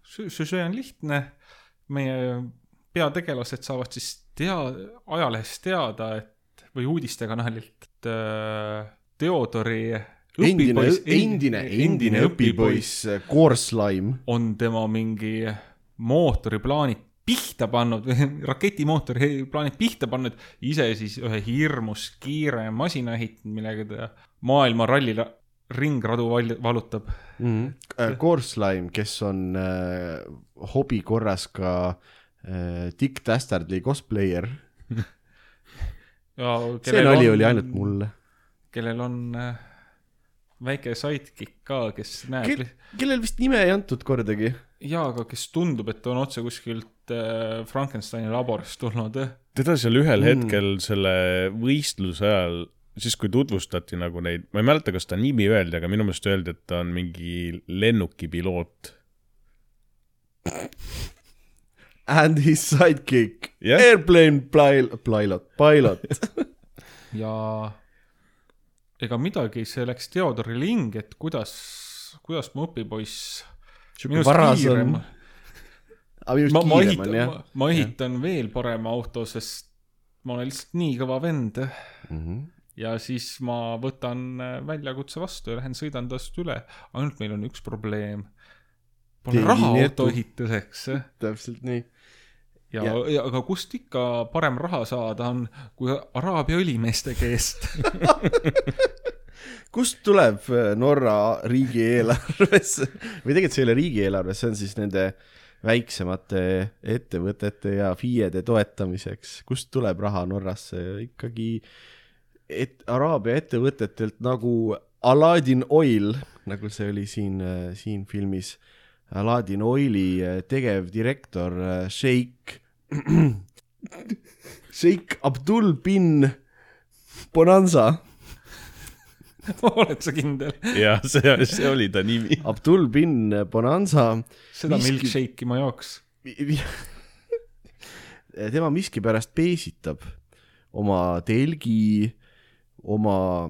süžee on lihtne, meie peategelased saavad siis tea-, ajalehest teada, et või uudistekanalit, et äh, Theodori endine endine, endine õpipoiss Koorslaim. on tema mingi mootoriplaanid pihta pannud või [laughs] raketimootori plaanid pihta pannud, ise siis ühe hirmus kiire masina ehitanud, millega ta maailma rallil ringradu val- valutab. Koorslaim, kes on äh, hobi korras ka äh, Dick Dastardly cosplayer. [laughs] see nali oli ainult. mulle. kellel on äh, väike sidekick ka, kes näeb Kel-, kellel vist nime ei antud kordagi. jaa, aga kes tundub, et on otse kuskilt äh, Frankensteini laborist tulnud. teda seal ühel Mm. hetkel selle võistluse ajal, siis kui tutvustati nagu neid, ma ei mäleta, kas ta nimi öeldi, aga minu meelest öeldi, et ta on mingi lennukipiloot. And his sidekick Jah. airplane pil- pilot, pilot. [laughs] ja ega midagi, see läks Theodorile hinge, et kuidas, kuidas mu õpipoiss sihuke varas on. aga minust ma, ma kiirem ehitan on, jah. ma ehitan veel parema auto, sest ma olen lihtsalt nii kõva vend. Mhm. ja siis ma võtan äh, väljakutse vastu ja lähen sõidan tast üle. ainult meil on üks probleem. Pole Keegi raha auto ehituseks. täpselt nii. ja, Ja- ja, aga kust ikka parem raha saada on, kui Araabia õlimeeste [laughs] käest. Kust tuleb äh, Norra riigieelarvesse? [laughs] Või tegelikult see ei ole riigieelarve, see on siis nende väiksemate ettevõtete ja FIE-de toetamiseks, kust tuleb raha Norrasse? Ikkagi et Araabia ettevõtetelt nagu Aladdin Oil, nagu see oli siin, siin filmis. Aladdin Oili äh, tegevdirektor äh, Sheikh, [clears throat] Sheikh Abdul bin Bonanza [laughs] oled sa kindel? ja see, see oli ta nimi. Abdul bin Bonanza, seda Miski- milkshake'i ma jooks. [laughs] tema miskipärast peesitab oma telgi, oma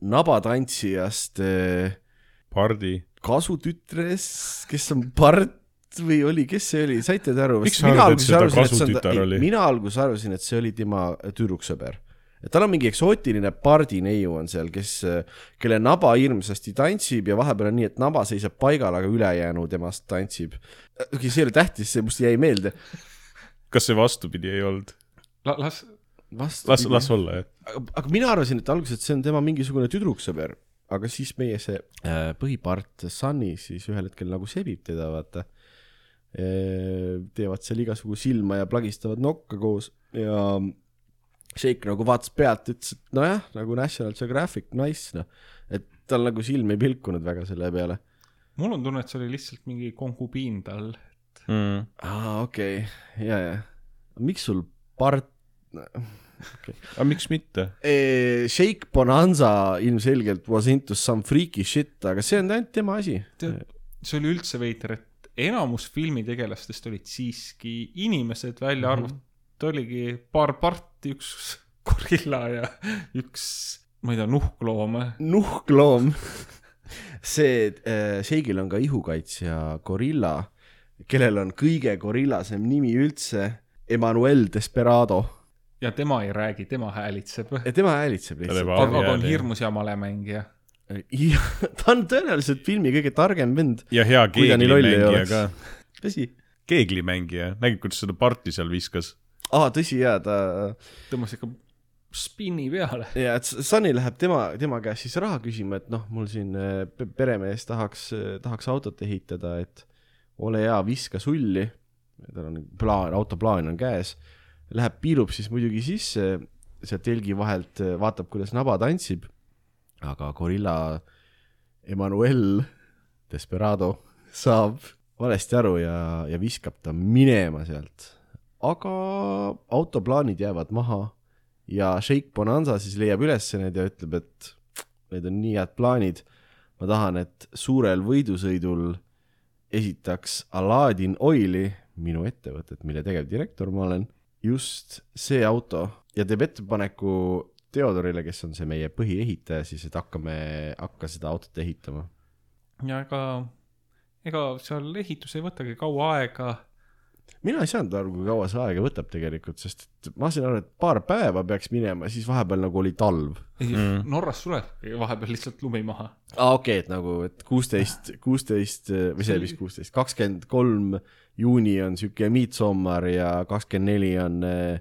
nabatantsijast eh, Pardi. kasutütres, kes on part või oli, kes see oli, saite te aru? Miks sa arvad, et see ta kasutütar oli? mina alguses arvasin, et see oli tema tüdruksõber. Et tal on mingi eksootiline pardineiu on seal, kes, kelle naba hirmsasti tantsib ja vahepeal on nii, et naba seisab paigal, aga ülejäänu temast tantsib. okei see ei ole tähtis, see must jäi meelde. kas see vastupidi ei olnud? La-, las, las, las olla, jah. aga, aga mina arvasin, et alguses, et see on tema mingisugune tüdruksõber, aga siis meie see äh, põhipart Sunny siis ühel hetkel nagu sebib teda, vaata. teevad seal igasugu silma ja plagistavad nokka koos ja Shake nagu vaatas pealt, ütles, et nojah, nagu National Geographic, nice noh. et tal nagu silm ei pilkunud väga selle peale. mul on tunne, et see oli lihtsalt mingi konkubiin tal. Mm. aa, okei okay., ja, ja. miks sul part aga miks mitte? Eh, Shake Bonanza ilmselgelt was into some freaky shit, aga see on ainult tema asi. see oli üldse veider, et enamus filmitegelastest olid siiski inimesed, välja Mhm. Arvatud oligi paar parti, üks [laughs] gorilla ja üks, ma ei tea, nuhkloom. nuhkloom. see äh,, Shake'il on ka ihukaitsja gorilla, kellel on kõige gorillasem nimi üldse, Emmanuel Desperado. ja tema ei räägi, tema häälitseb. ja tema häälitseb Ta lihtsalt. aga Hääli, on hirmus hea malemängija. ta on tõenäoliselt filmi kõige targem vend. ja hea ta keeglimängija ka. tõsi? keeglimängija, nägid, kuidas seda parti seal viskas? aa, tõsi jaa, ta tõmbas ikka spinni peale. ja et Sunny läheb tema, tema käest siis raha küsima, et noh, mul siin äh, pe- peremees tahaks, tahaks autot ehitada, et ole hea, viska sulli. tal on plaan, autoplaan on käes. Läheb, piilub siis muidugi sisse sealt telgi vahelt, vaatab, kuidas naba tantsib. aga gorilla Emmanuel Desperado saab valesti aru ja, ja viskab ta minema sealt. Aga autoplaanid jäävad maha ja Sheikh Bonanza siis leiab üles need ja ütleb, et need on nii head plaanid. ma tahan, et suurel võidusõidul esitaks Aladdin Oili, minu ettevõtet, mille tegevdirektor ma olen, just see auto ja teeb ettepaneku Theodorile, kes on see meie põhiehitaja siis, et hakkame, hakka seda autot ehitama. ja ega, ega seal ehitus ei võtagi kaua aega. Mina ei saanud aru, kui kaua see aega võtab tegelikult, sest et ma sain aru, et paar päeva peaks minema, siis vahepeal nagu oli talv. mm.. Norras sulebki vahepeal lihtsalt lumi maha. aa, okei okay,, et nagu, et kuusteist, kuusteist või see, mis kuusteist, kakskümmend kolm juuni on sihuke midsommar ja kakskümmend neli on äh,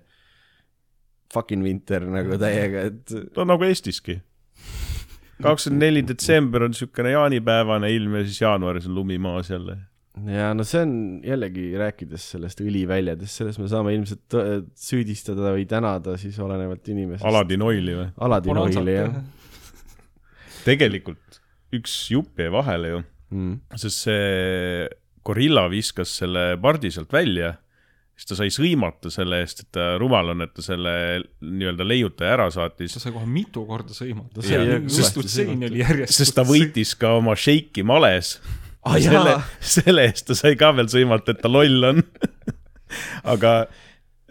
fucking winter nagu täiega, et no nagu Eestiski. kakskümmend neli detsember on niisugune jaanipäevane ilm ja siis jaanuaris on lumi maas jälle. Ja no see on jällegi rääkides sellest õliväljadest, selles me saame ilmselt süüdistada või tänada siis olenevalt inimesest. Aladin Oili või? Aladin Oili jah. tegelikult üks jupp jäi vahele ju, mm.. sest see gorilla viskas selle pardi sealt välja, siis ta sai sõimata selle eest, et ta rumal on, et ta selle nii-öelda leiutaja ära saatis sa sai kohe mitu korda sõimata Ta. sest sõimata. oli järjest. sest ta võitis ka oma šeiki males Ah, selle selle eest ta sai ka veel sõimata, et ta loll on. aga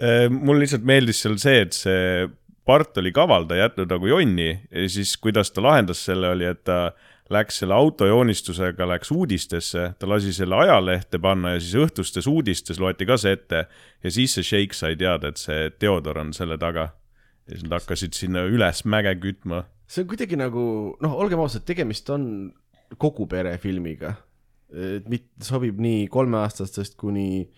äh, mul lihtsalt meeldis seal see, et see part oli kaval, ta ei jätnud nagu jonni ja siis kuidas ta lahendas selle, oli, et ta läks selle autojoonistusega, läks uudistesse, ta lasi selle ajalehte panna ja siis õhtustes uudistes loeti ka see ette ja siis see Shake sai teada, et see Theodor on selle taga. ja siis nad hakkasid sinna üles mäge kütma. see on kuidagi nagu noh, olgem ausad, tegemist on kogu pere filmiga. Et mit-, sobib nii kolmeaastastest kuni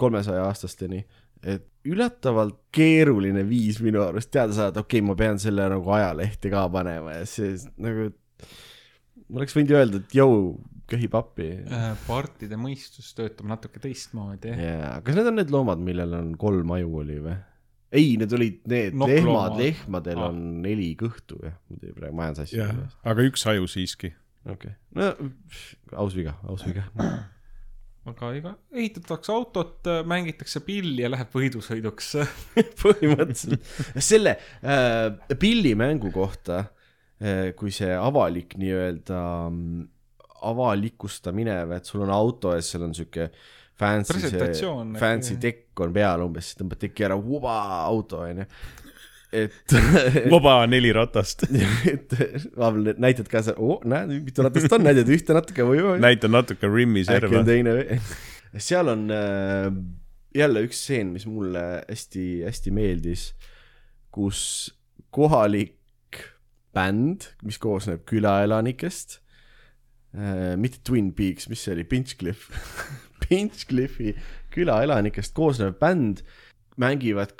kolmesaja aastasteni, et üllatavalt keeruline viis minu arust teada saada, okei okay,, ma pean selle nagu ajalehte ka panema ja see nagu, ma oleks võinud ju öelda, et jõu, köhi pappi. partide mõistus töötab natuke teistmoodi. jaa, kas need on need loomad, millel on kolm aju oli või? ei, need olid need Nokkloomad. lehmad, lehmadel Aa. on neli kõhtu jah, tuli praegu majandus asja jah, aga üks aju siiski. Okei okay., no aus viga, aus viga. [clears throat] aga ega ehitatakse autot, mängitakse pilli ja läheb võidusõiduks. [laughs] põhimõtteliselt selle äh, pillimängu kohta äh,, kui see avalik nii-öelda mm, avalikustamine või et sul on auto ja seal on sihuke fancy fancy tekk on peal umbes, siis tõmbad teki ära, auto onju. Et [laughs] vaba neli ratast. [laughs] et vahepeal näitad ka seal, oo näed, mitu ratast on, näidad ühte natuke või või. näitan natuke Rimmi äkki on serva. teine. seal on äh, jälle üks stseen, mis mulle hästi-hästi meeldis, kus kohalik bänd, mis koosneb külaelanikest äh,, mitte Twin Peaks, mis see oli, Pinchcliff [laughs] Pinchcliffi külaelanikest koosnev bänd mängivad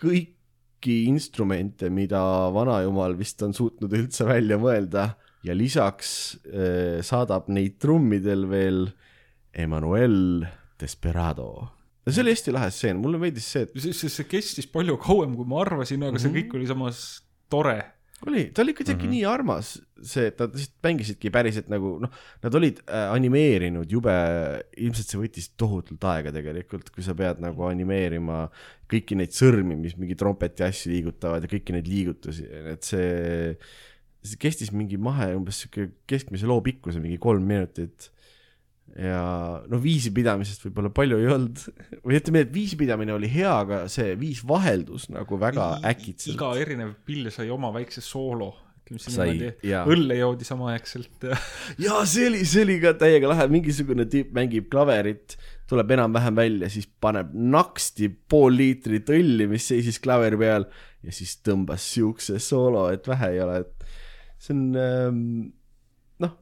kõiki instrumente, mida vanajumal vist on suutnud üldse välja mõelda ja lisaks äh, saadab neid trummidel veel Emmanuel Desperado. no see oli hästi lahe stseen, mulle meeldis see, et see, see, see kestis palju kauem, kui ma arvasin, aga see Mhm. kõik oli samas tore. oli, ta oli kuidagi mm. -hmm. nii armas, see, et nad lihtsalt mängisidki päriselt nagu noh, nad olid äh, animeerinud jube, ilmselt see võttis tohutult aega tegelikult, kui sa pead nagu animeerima kõiki neid sõrmi, mis mingi trompeti asju liigutavad ja kõiki neid liigutusi, et see, see kestis mingi mahe umbes sihuke keskmise loo pikkuse, mingi kolm minutit. Ja no viisipidamisest võib-olla palju ei olnud. Või ütleme, et viisipidamine oli hea, aga see viis vaheldus nagu väga äkitselt. iga erinev pill sai oma väikse soolo. ütleme siis niimoodi õlle joodi samaaegselt. [laughs] Ja ja see oli, see oli ka täiega lahe, mingisugune tüüp mängib klaverit, tuleb enam-vähem välja, siis paneb naksti pool liitrit õlli, mis seisis klaveri peal ja siis tõmbas siukse soolo, et vähe ei ole, et see on ähm,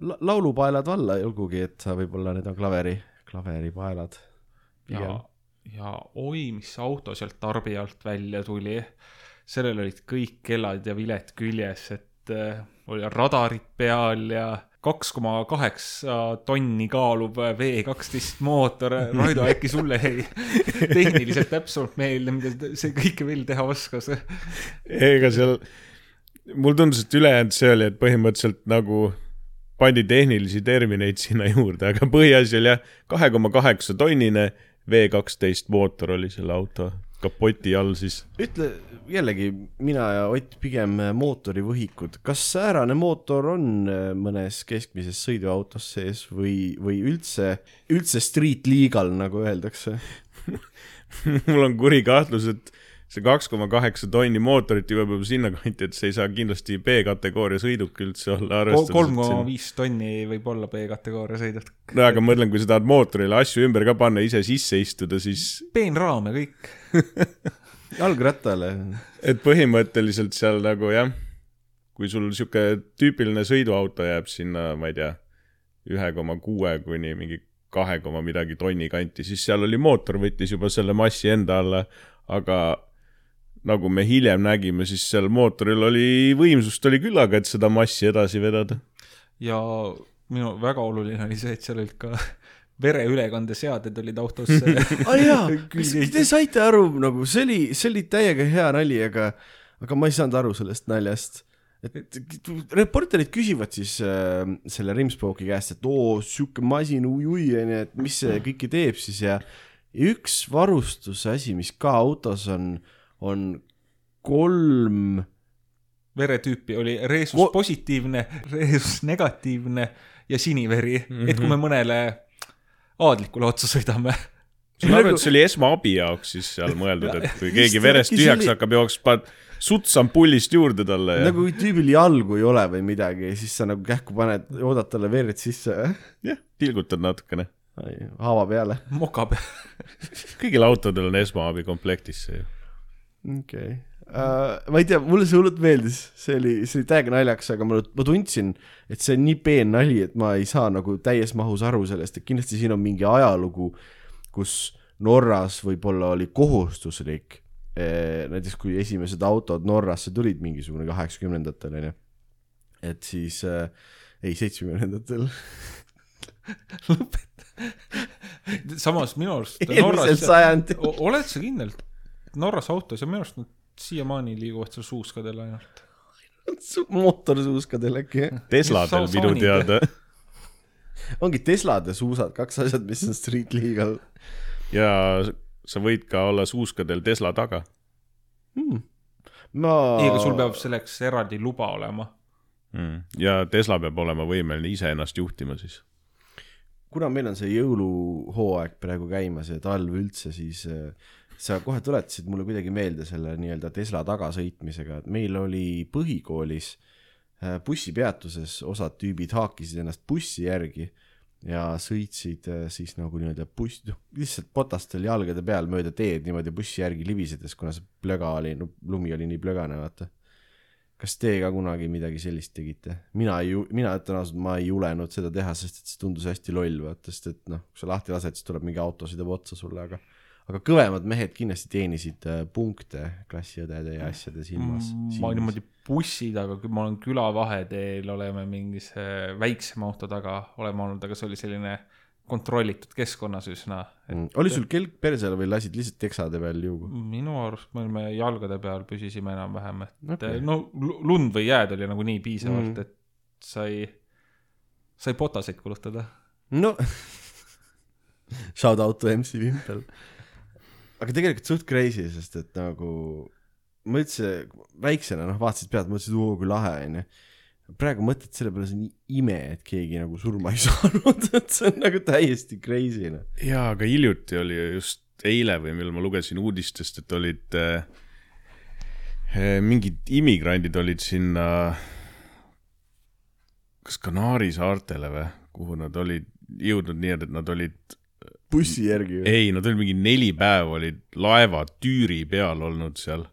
noh, laulupaelad valla, olgugi et sa võib-olla need on klaveri, klaveripaelad. ja, ja oi, mis auto sealt tarbi alt välja tuli. sellel olid kõik kellad ja viled küljes, et äh, oli radarid peal ja kaks koma kaheksa tonni kaaluv V kaksteist mootor. Raido, äkki sulle jäi [laughs] tehniliselt täpsemalt meelde, mida see kõike veel teha oskas? ega seal, mulle tundus, et ülejäänud see oli, et põhimõtteliselt nagu pandi tehnilisi termineid sinna juurde, aga põhiasi oli jah, kahe koma kaheksa tonnine V kaksteist mootor oli selle auto kapoti all siis. ütle jällegi, mina ja Ott pigem mootorivõhikud, kas säärane mootor on äh, mõnes keskmises sõiduautos sees või, või üldse, üldse street legal, nagu öeldakse? [laughs] mul on kuri kahtlus, et see kaks koma kaheksa tonni mootorit jõuab juba sinnakanti, et see ei saa kindlasti B-kategooria sõiduk üldse olla, kolm koma viis tonni võib olla B-kategooria sõiduk. no aga ma mõtlen, kui sa tahad mootorile asju ümber ka panna, ise sisse istuda, siis peenraam ja kõik. [laughs] jalgrattale. et põhimõtteliselt seal nagu jah, kui sul sihuke tüüpiline sõiduauto jääb sinna, ma ei tea, ühe koma kuue kuni mingi kahe koma midagi tonni kanti, siis seal oli mootor võttis juba selle massi enda alla, aga nagu me hiljem nägime, siis seal mootoril oli võimsust oli küllaga, et seda massi edasi vedada. ja minu väga oluline oli see, et seal olid ka [laughs] vereülekandeseaded olid autos. [laughs] aa jaa, [laughs] te saite aru nagu see oli, see oli täiega hea nali, aga, aga ma ei saanud aru sellest naljast. et reporterid küsivad siis äh, selle Rimspooki käest, et oo, sihuke masin, ui-ui, onju, et mis see kõike teeb siis ja ja üks varustuse asi, mis ka autos on, on kolm veretüüpi oli reesus Vo- positiivne, reesus negatiivne ja siniveri mm, Mhm. -hmm. et kui me mõnele aadlikule otsa sõidame. ma aru, et see oli esmaabi jaoks siis seal mõeldud, et kui keegi verest tühjaks hakkab jooksma, paned suts ampullist juurde talle ja nagu kui tüübil jalgu ei ole või midagi siis sa nagu kähku paned, oodad talle verd sisse, jah, tilgutad natukene. haava peale. moka peal. kõigil autodel on esmaabi komplektis see ju. Okei okay. uh,, ma ei tea, mulle see hullult meeldis, see oli, see oli täiega naljakas, aga ma, ma tundsin, et see on nii peen nali, et ma ei saa nagu täies mahus aru sellest, et kindlasti siin on mingi ajalugu, kus Norras võib-olla oli kohustuslik eh,, näiteks kui esimesed autod Norrasse tulid mingisugune kaheksakümnendatel onju, et siis äh, ei, seitsmekümnendatel [laughs] [laughs] samas minu arust. O- oled sa kindel, Norras autos ja minu arust nad siiamaani liiguvad seal suuskadel ainult. mootorsuuskadel äkki jah? Tesladel minu teada ongi Teslad ja suusad, kaks asjad, mis on street legal ja sa võid ka olla suuskadel Tesla taga. hmm.. ma. ei, aga sul peab selleks eraldi luba olema. Mm. ja Tesla peab olema võimeline ise ennast juhtima siis. kuna meil on see jõuluhooaeg praegu käimas ja talv üldse, siis äh, sa kohe tuletasid mulle kuidagi meelde selle nii-öelda Tesla tagasõitmisega, et meil oli põhikoolis äh, bussipeatuses osad tüübid haakisid ennast bussi järgi ja sõitsid äh, siis nagu nii-öelda buss, noh lihtsalt potastel jalgade peal mööda teed niimoodi bussi järgi libisedes, kuna see plöga oli, no lumi oli nii plögane, vaata. kas teie ka kunagi midagi sellist tegite? mina ei mina ütlen ausalt, ma ei julenud seda teha, sest et see tundus hästi loll, vaata, sest et noh, kui sa lahti lased, siis tuleb mingi auto sõidab otsa sulle, aga aga kõvemad mehed kindlasti teenisid äh, punkte klassiõdede ja asjade silmas. Mm, ma niimoodi bussi taga, kui ma olen külavaheteel, oleme mingis äh, väiksema auto taga oleme olnud, aga see oli selline kontrollitud keskkonnas üsna. Mm. oli sul kelk persele või lasid lihtsalt teksade peal liugu? minu arust me olime jalgade peal, püsisime enam-vähem, et okay. no lu- lund või jääd oli nagunii piisavalt mm., et sai, sai potaseid kulutada. no [laughs] shout out to MC Vimpel. Aga tegelikult suht crazy, sest et nagu ma üldse väiksena noh, vaatasid pealt, mõtlesid, oo kui lahe onju. praegu mõtled selle peale, see on ime, et keegi nagu surma ei [laughs] saanud, et see on nagu täiesti crazy noh. jaa, aga hiljuti oli just eile või millal ma lugesin uudistest, et olid äh, äh, mingid immigrandid olid sinna, kas Kanaari saartele või, kuhu nad olid jõudnud nii, et nad olid, bussi järgi või? ei, nad olid mingi neli päeva olid laeva tüüri peal olnud seal.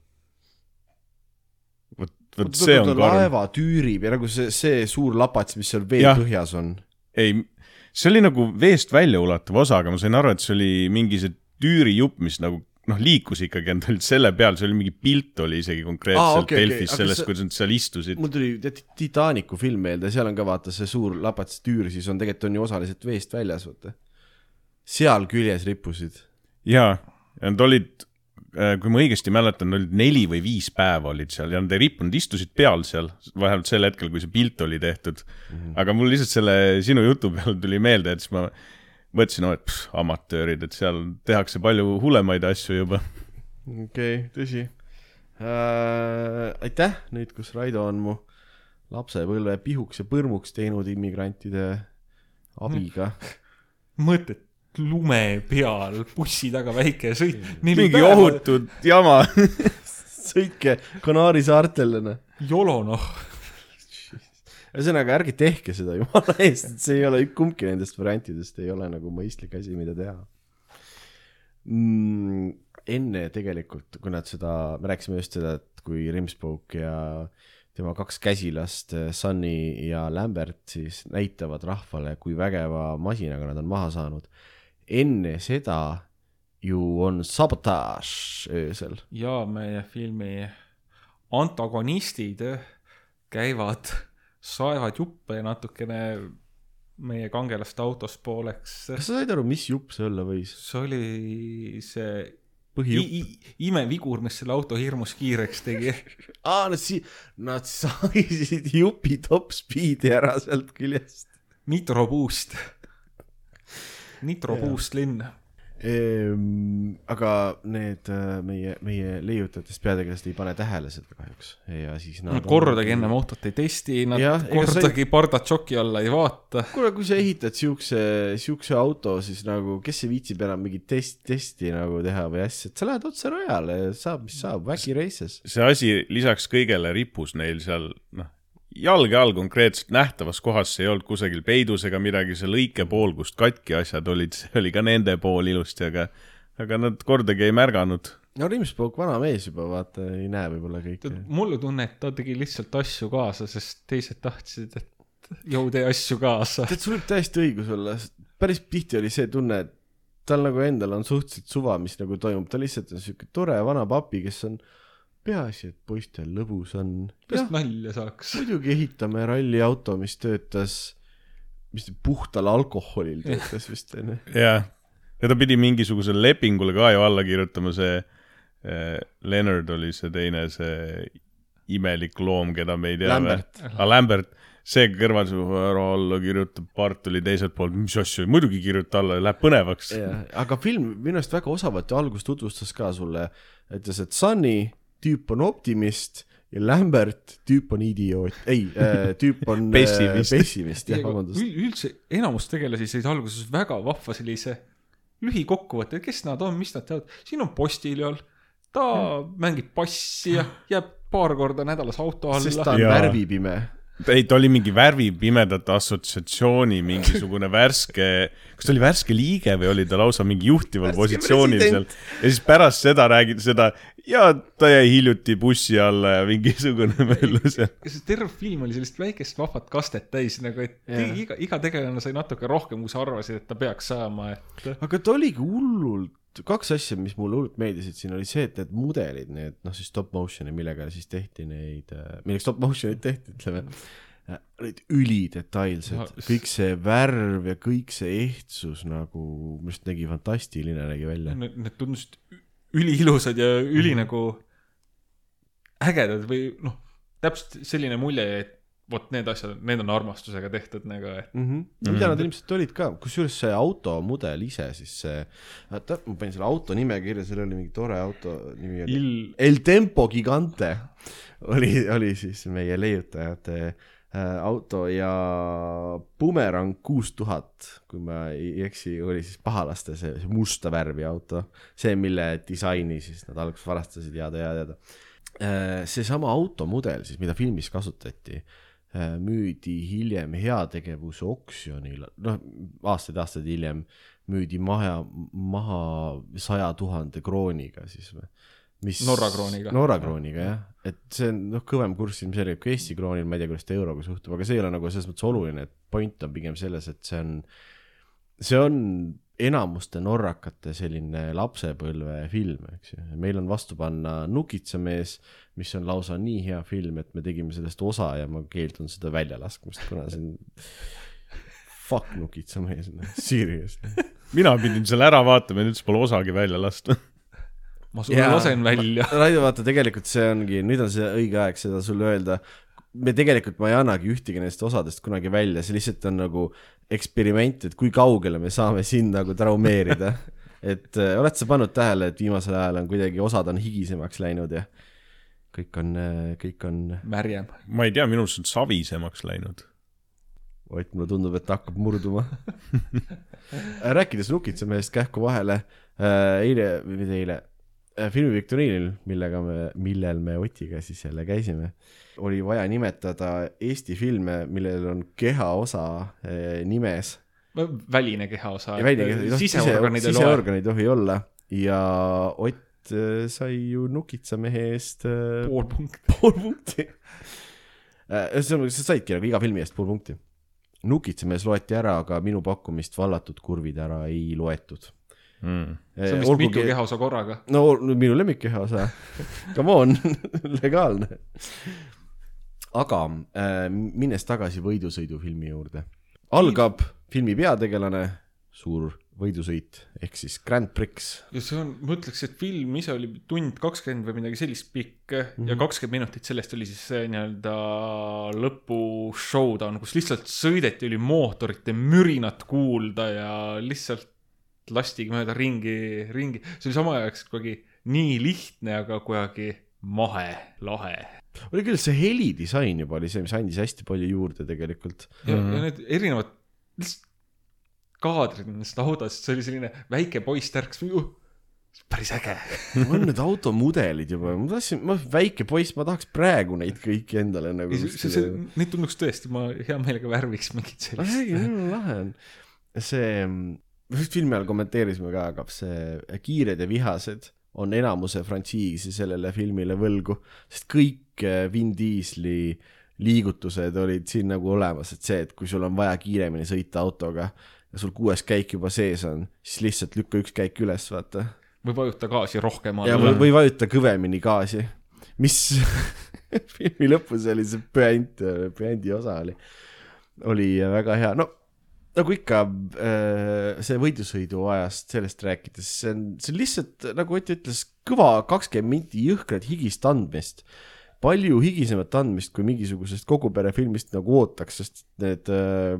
vot, vot see on karm. laeva tüürib ja nagu see, see suur lapats, mis seal vee Jah. põhjas on. ei, see oli nagu veest välja ulatuv osa, aga ma sain aru, et see oli mingi see tüürijupp, mis nagu noh, liikus ikkagi, olid selle peal, see oli mingi pilt oli isegi konkreetselt ah, okay, Delfis okay, sellest kuidas nad seal istusid. mul tuli tead Titanicu film meelde, seal on ka vaata see suur lapats tüür, siis on tegelikult on ju osaliselt veest väljas, vaata. Seal küljes rippusid. jaa, ja nad olid, kui ma õigesti mäletan, olid neli või viis päeva olid seal ja nad ei rippunud, istusid peal seal, vähemalt sel hetkel, kui see pilt oli tehtud mm. -hmm. aga mul lihtsalt selle sinu jutu peale tuli meelde, et siis ma mõtlesin, no et pff, amatöörid, et seal tehakse palju hullemaid asju juba okei okay,, tõsi äh,. aitäh nüüd, kus Raido on mu lapsepõlve pihuks ja põrmuks teinud immigrantide abiga. mõtet, lume peal bussi taga väike sõit. mingi. ohutud jama. [laughs] sõitke Kanaari saartele, noh. jolo noh, ühesõnaga, ärge tehke seda jumala eest, et see ei ole, kumbki nendest variantidest ei ole nagu mõistlik asi, mida teha mm,. enne tegelikult, kui nad seda, me rääkisime just seda, et kui Rimspoke ja tema kaks käsilast, Sunny ja Lambert siis näitavad rahvale, kui vägeva masinaga nad on maha saanud. Enne seda ju on sabotaaž öösel. ja meie filmi antagonistid käivad, saevad juppe natukene meie kangelaste autost pooleks. kas sa said aru, mis jupp see olla võis? see oli see põhijupp. imevigur, mis selle auto hirmus kiireks tegi. [laughs] aa, nad si-, nad saisid [laughs] jupi top speed'i ära sealt küljest Nitro Boost. Nitro Jaa. Boost linn. ehm,. aga need äh, meie, meie leiutajatest peategelased ei pane tähele seda kahjuks ja siis nad Nad kordagi ennem autot ei testi, nad Jah, ega sa ei- kordagi pardatšoki alla ei vaata. kuule, kui sa ehitad siukse, siukse auto, siis nagu, kes see viitsib enam mingit test, testi nagu teha või asja, et sa lähed otse rajale, saab, mis saab, Wacky Races. see asi lisaks kõigele rippus neil seal, noh, jalge all konkreetselt nähtavas kohas, see ei olnud kusagil peidus ega midagi, see lõikepool, kust katki asjad olid, see oli ka nende pool ilusti, aga, aga nad kordagi ei märganud. no Rimspook, vana mees juba, vaata, ei näe võib-olla kõike. mulle tunne, et ta tegi lihtsalt asju kaasa, sest teised tahtsid, et jõu tee asju kaasa. tead, sul võib täiesti õigus olla, päris tihti oli see tunne, et tal nagu endal on suhteliselt suva, mis nagu toimub, ta lihtsalt on siuke tore vana papi, kes on, peaasi, et poistel lõbus on. just nalja saaks. muidugi ehitame ralliauto, mis töötas, mis puhtal alkoholil töötas vist onju. jah, ja ta pidi mingisugusele lepingule ka ju alla kirjutama, see äh, Leonard oli see teine, see imelik loom, keda me ei tea. Lambert. ah,. Lambert, see kõrval, ära alla kirjutab, Bart oli teiselt poolt, mis asja, muidugi kirjuta alla, läheb põnevaks. aga film minu arust väga osavalt ju alguses tutvustas ka sulle, ütles, et Sunny tüüp on optimist ja Lambert tüüp on idioot, ei äh,, tüüp on äh, Pessimist. pessimist, jah, vabandust. üldse enamus tegelasi said alguses väga vahva sellise lühikokkuvõtte, kes nad on, mis nad teevad. siin on postiljon, ta mängib bassi ja jääb paar korda nädalas auto sest alla ta. on värvipime. ei, ta oli mingi värvipimedate assotsiatsiooni mingisugune värske, kas ta oli värske liige või oli ta lausa mingi juhtival Värske positsioonil seal president.. ja siis pärast seda räägid seda ja ta jäi hiljuti bussi alla ja mingisugune möllus ja see terve film oli sellist väikest vahvat kastet täis nagu, et Jaa. iga, iga tegelane sai natuke rohkem, kui sa arvasid, et ta peaks saama, et aga ta oligi hullult, kaks asja, mis mulle hullult meeldisid siin oli see, et need mudelid, need noh, siis stop motion'i, millega siis tehti neid, millega stop motion'it tehti, ütleme. olid ülidetailsed kõik see värv ja kõik see ehtsus nagu, minu arust nägi fantastiline nägi välja. need, tundusid üliilusad ja üli nagu ägedad või noh, täpselt selline mulje, et vot need asjad, need on armastusega tehtud nagu, et mm. -hmm. No, mida nad ilmselt olid ka, kusjuures see automudel ise siis see, oota, ma panin selle auto nime kirja, seal oli mingi tore auto nimi oli ill-, El Tempo Gigante oli, oli siis meie leiutajate äh, auto ja Bumerang kuus tuhat, kui ma ei eksi, oli siis pahalaste see, see musta värvi auto. see, mille disaini siis nad alguses varastasid jada, jada, jada. seesama automudel siis, mida filmis kasutati, müüdi hiljem heategevuse oksjonil, noh, aastaid-aastaid hiljem müüdi maha, maha saja tuhande krooniga siis või? Mis Norra krooniga. Norra krooniga jah, et see on noh, kõvem kurss ilmselgelt kui Eesti kroonil, ma ei tea, kuidas ta euroga suhtub, aga see ei ole nagu selles mõttes oluline, et point on pigem selles, et see on, see on enamuste norrakate selline lapsepõlvefilm, eks ju, meil on vastu panna Nukitsamees, mis on lausa nii hea film, et me tegime sellest osa ja ma keeldun seda välja laskmast, kuna see on [laughs] fuck Nukitsamees, serious. mina pidin selle ära vaatama ja nüüd pole osagi välja lasta. ma sulle lasen välja. Raido, vaata tegelikult see ongi, nüüd on see õige aeg seda sulle öelda. Me tegelikult, ma ei annagi ühtegi nendest osadest kunagi välja, see lihtsalt on nagu eksperiment, et kui kaugele me saame sind nagu traumeerida. [laughs] et äh, oled sa pannud tähele, et viimasel ajal on kuidagi osad on higisemaks läinud ja kõik on, kõik on, märjem. ma ei tea, minu arust on savisemaks läinud. Ott mulle tundub, et ta hakkab murduma. [laughs] rääkides Nukitsamehest kähku vahele, eile, või mitte eile, filmiviktoriinil, millega me, millel me Otiga siis jälle käisime, oli vaja nimetada Eesti filme, millel on kehaosa eh, nimes väline kehaosa siseorganid ei loe. siseorganid ei tohi olla ja Ott äh, sai ju Nukitsamehe eest äh, pool punkti. [laughs] pool punkti. ühesõnaga, sa saidki nagu iga filmi eest pool punkti. Nukitsamees loeti ära, aga minu pakkumist vallatud kurvid ära ei loetud. mm.. see on vist mitu kehaosa korraga. no minu lemmikkehaosa, [laughs] come on, [laughs] legaalne. aga äh, minnes tagasi võidusõidufilmi juurde, algab filmi peategelane, suur võidusõit ehk siis Grand Prix. ja see on, ma ütleks, et film ise oli tund kakskümmend või midagi sellist pikk mm -hmm. ja kakskümmend minutit sellest oli siis nii-öelda lõpu showdown, kus lihtsalt sõideti, oli mootorite mürinat kuulda ja lihtsalt lastigi mööda ringi, ringi. see oli samaaegselt kuidagi nii lihtne, aga kuidagi mahe, lahe. oli küll, see helidisain juba oli see, mis andis hästi palju juurde tegelikult. ja mm, -hmm. ja need erinevad lihtsalt kaadrid nendest autodest, see oli selline väike poiss tärkas uh,, päris äge. on need automudelid juba, ma tahtsin, ma väike poiss, ma tahaks praegu neid kõiki endale nagu. neid tunduks tõesti, ma hea meelega värviks mingit sellist. lahe on. see, just filmi ajal kommenteerisime ka, aga see Kiired ja vihased on enamuse frantsiisi sellele filmile võlgu, sest kõik eh, Vin Diesli liigutused olid siin nagu olemas, et see, et kui sul on vaja kiiremini sõita autoga ja sul kuues käik juba sees on, siis lihtsalt lükka üks käik üles, vaata. või vajuta gaasi rohkem ja või, või vajuta kõvemini gaasi, mis [laughs] filmi lõpus oli see püant, püandi osa oli, oli väga hea, no nagu ikka äh, see võidusõidu ajast, sellest rääkides, see on, see on lihtsalt nagu Ott ütles, kõva kakskümmend minti jõhkrat higist andmist. palju higisemat andmist, kui mingisugusest kogu pere filmist nagu ootaks, sest need äh,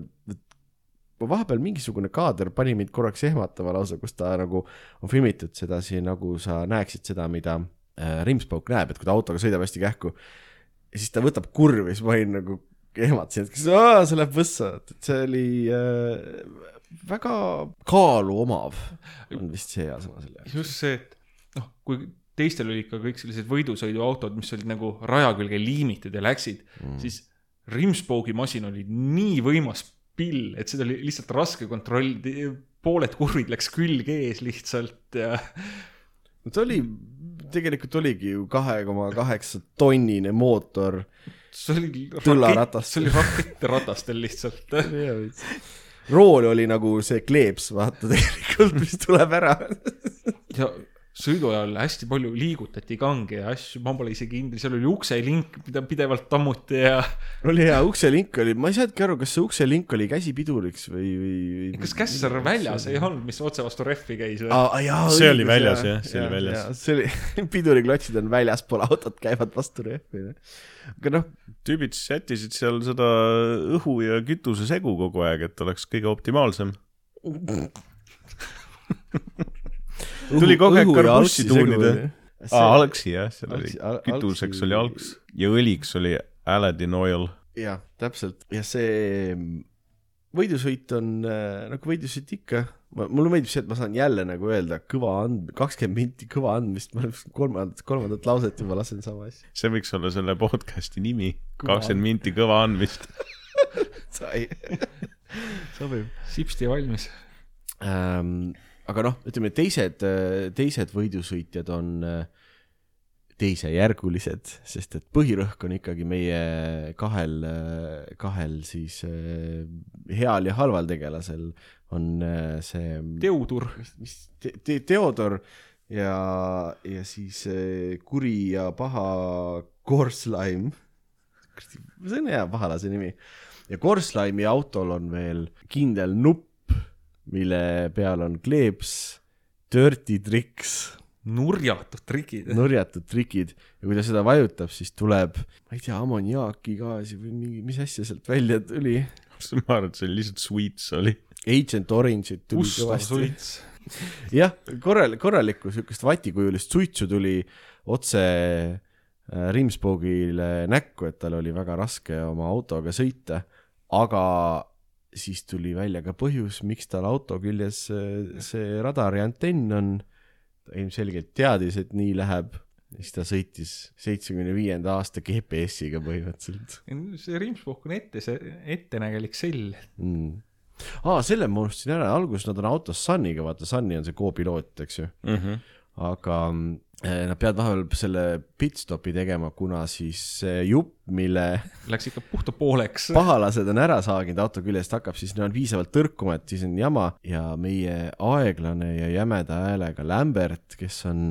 vahepeal mingisugune kaader pani mind korraks ehmatama lausa, kus ta nagu on filmitud sedasi, nagu sa näeksid seda, mida äh, Rimspauk näeb, et kui ta autoga sõidab hästi kähku ja siis ta võtab kurvi, siis ma olin nagu ehmatasin, et kas see läheb võssa, et see oli äh, väga kaalu omav, on vist see hea sõna selle jaoks. just see, et noh, kui teistel olid ka kõik sellised võidusõiduautod, mis olid nagu raja külge liimitud ja läksid mm., siis Rimspoogi masin oli nii võimas pill, et seda oli lihtsalt raske kontrollida, pooled kurvid läks külg ees lihtsalt ja see oli, tegelikult oligi ju kahe koma kaheksa tonnine mootor. see oli Tullaratas. see oli rakettiratastel lihtsalt. [laughs] rool oli nagu see kleeps, vaata tegelikult, mis tuleb ära. ja sõidu ajal hästi palju liigutati kange ja asju, ma pole isegi kindel, seal oli ukselink, mida pidevalt tammuti ja [laughs] oli hea, ukselink oli, ma ei saanudki aru, kas see ukselink oli käsipiduriks või, või, või. kas kässer väljas ei olnud, mis otse vastu rehvi käis või? See oli väljas, jah, see oli väljas. see oli, [laughs] piduriklotsid on väljaspool autot, käivad vastu rehvi. aga noh, tüübid sättisid seal seda õhu ja kütuse segu kogu aeg, et oleks kõige optimaalsem. [laughs] Tuli kogu aeg karbussi tuunida. aa, algsi jah, seal oli Algsi- al-, kütuseks oli algs ja õliks oli Aladdin oil. jah, täpselt ja see mm, võidusõit on äh, nagu võidusõit ikka, mulle meeldib see, et ma saan jälle nagu öelda kõva and-, kakskümmend minti kõva andmist, ma kolmandat, kolmandat lauset juba lasen sama asja. see võiks olla selle podcast'i nimi, kakskümmend minti kõva andmist. [laughs] sai, sobib sipsti valmis. ähm,. Aga noh, ütleme teised, teised võidusõitjad on äh, teisejärgulised, sest et põhirõhk on ikkagi meie kahel, kahel siis äh, heal ja halval tegelasel on äh, see, Teudur, mis te, te, Theodor ja, ja siis äh, kuri ja paha Korslaim. see on hea pahalase nimi. ja Korslaimi autol on veel kindel nupp, mille peal on kleeps, dirty tricks, nurjatud trikid. nurjatud trikid ja kui ta seda vajutab, siis tuleb, ma ei tea, ammoniaakigaasi või mingi, mis asja sealt välja tuli. [laughs] ma arvan, et see oli lihtsalt sweets oli. Agent Orange'it tuli Ustav kõvasti. jah, korral-, korralikku siukest vatikujulist suitsu tuli otse äh, Rimspoogile näkku, et tal oli väga raske oma autoga sõita, aga siis tuli välja ka põhjus, miks tal auto küljes äh, see radari antenn on. ta ilmselgelt teadis, et nii läheb, siis ta sõitis seitsmekümne viienda aasta GPS-iga põhimõtteliselt see Rimsburg on ette, see ettenägelik sell. mm.. aa, selle ma unustasin ära, alguses nad on autos Sunniga, vaata Sunny on see co-piloot, eks ju. mm. -hmm. aga nad peavad vahepeal selle pitstopi tegema, kuna siis see jupp, mille Läks ikka puhta pooleks. pahalased on ära saaginud auto küljest, hakkab siis no, piisavalt tõrkuma, et siis on jama ja meie aeglane ja jämeda häälega Lämbert, kes on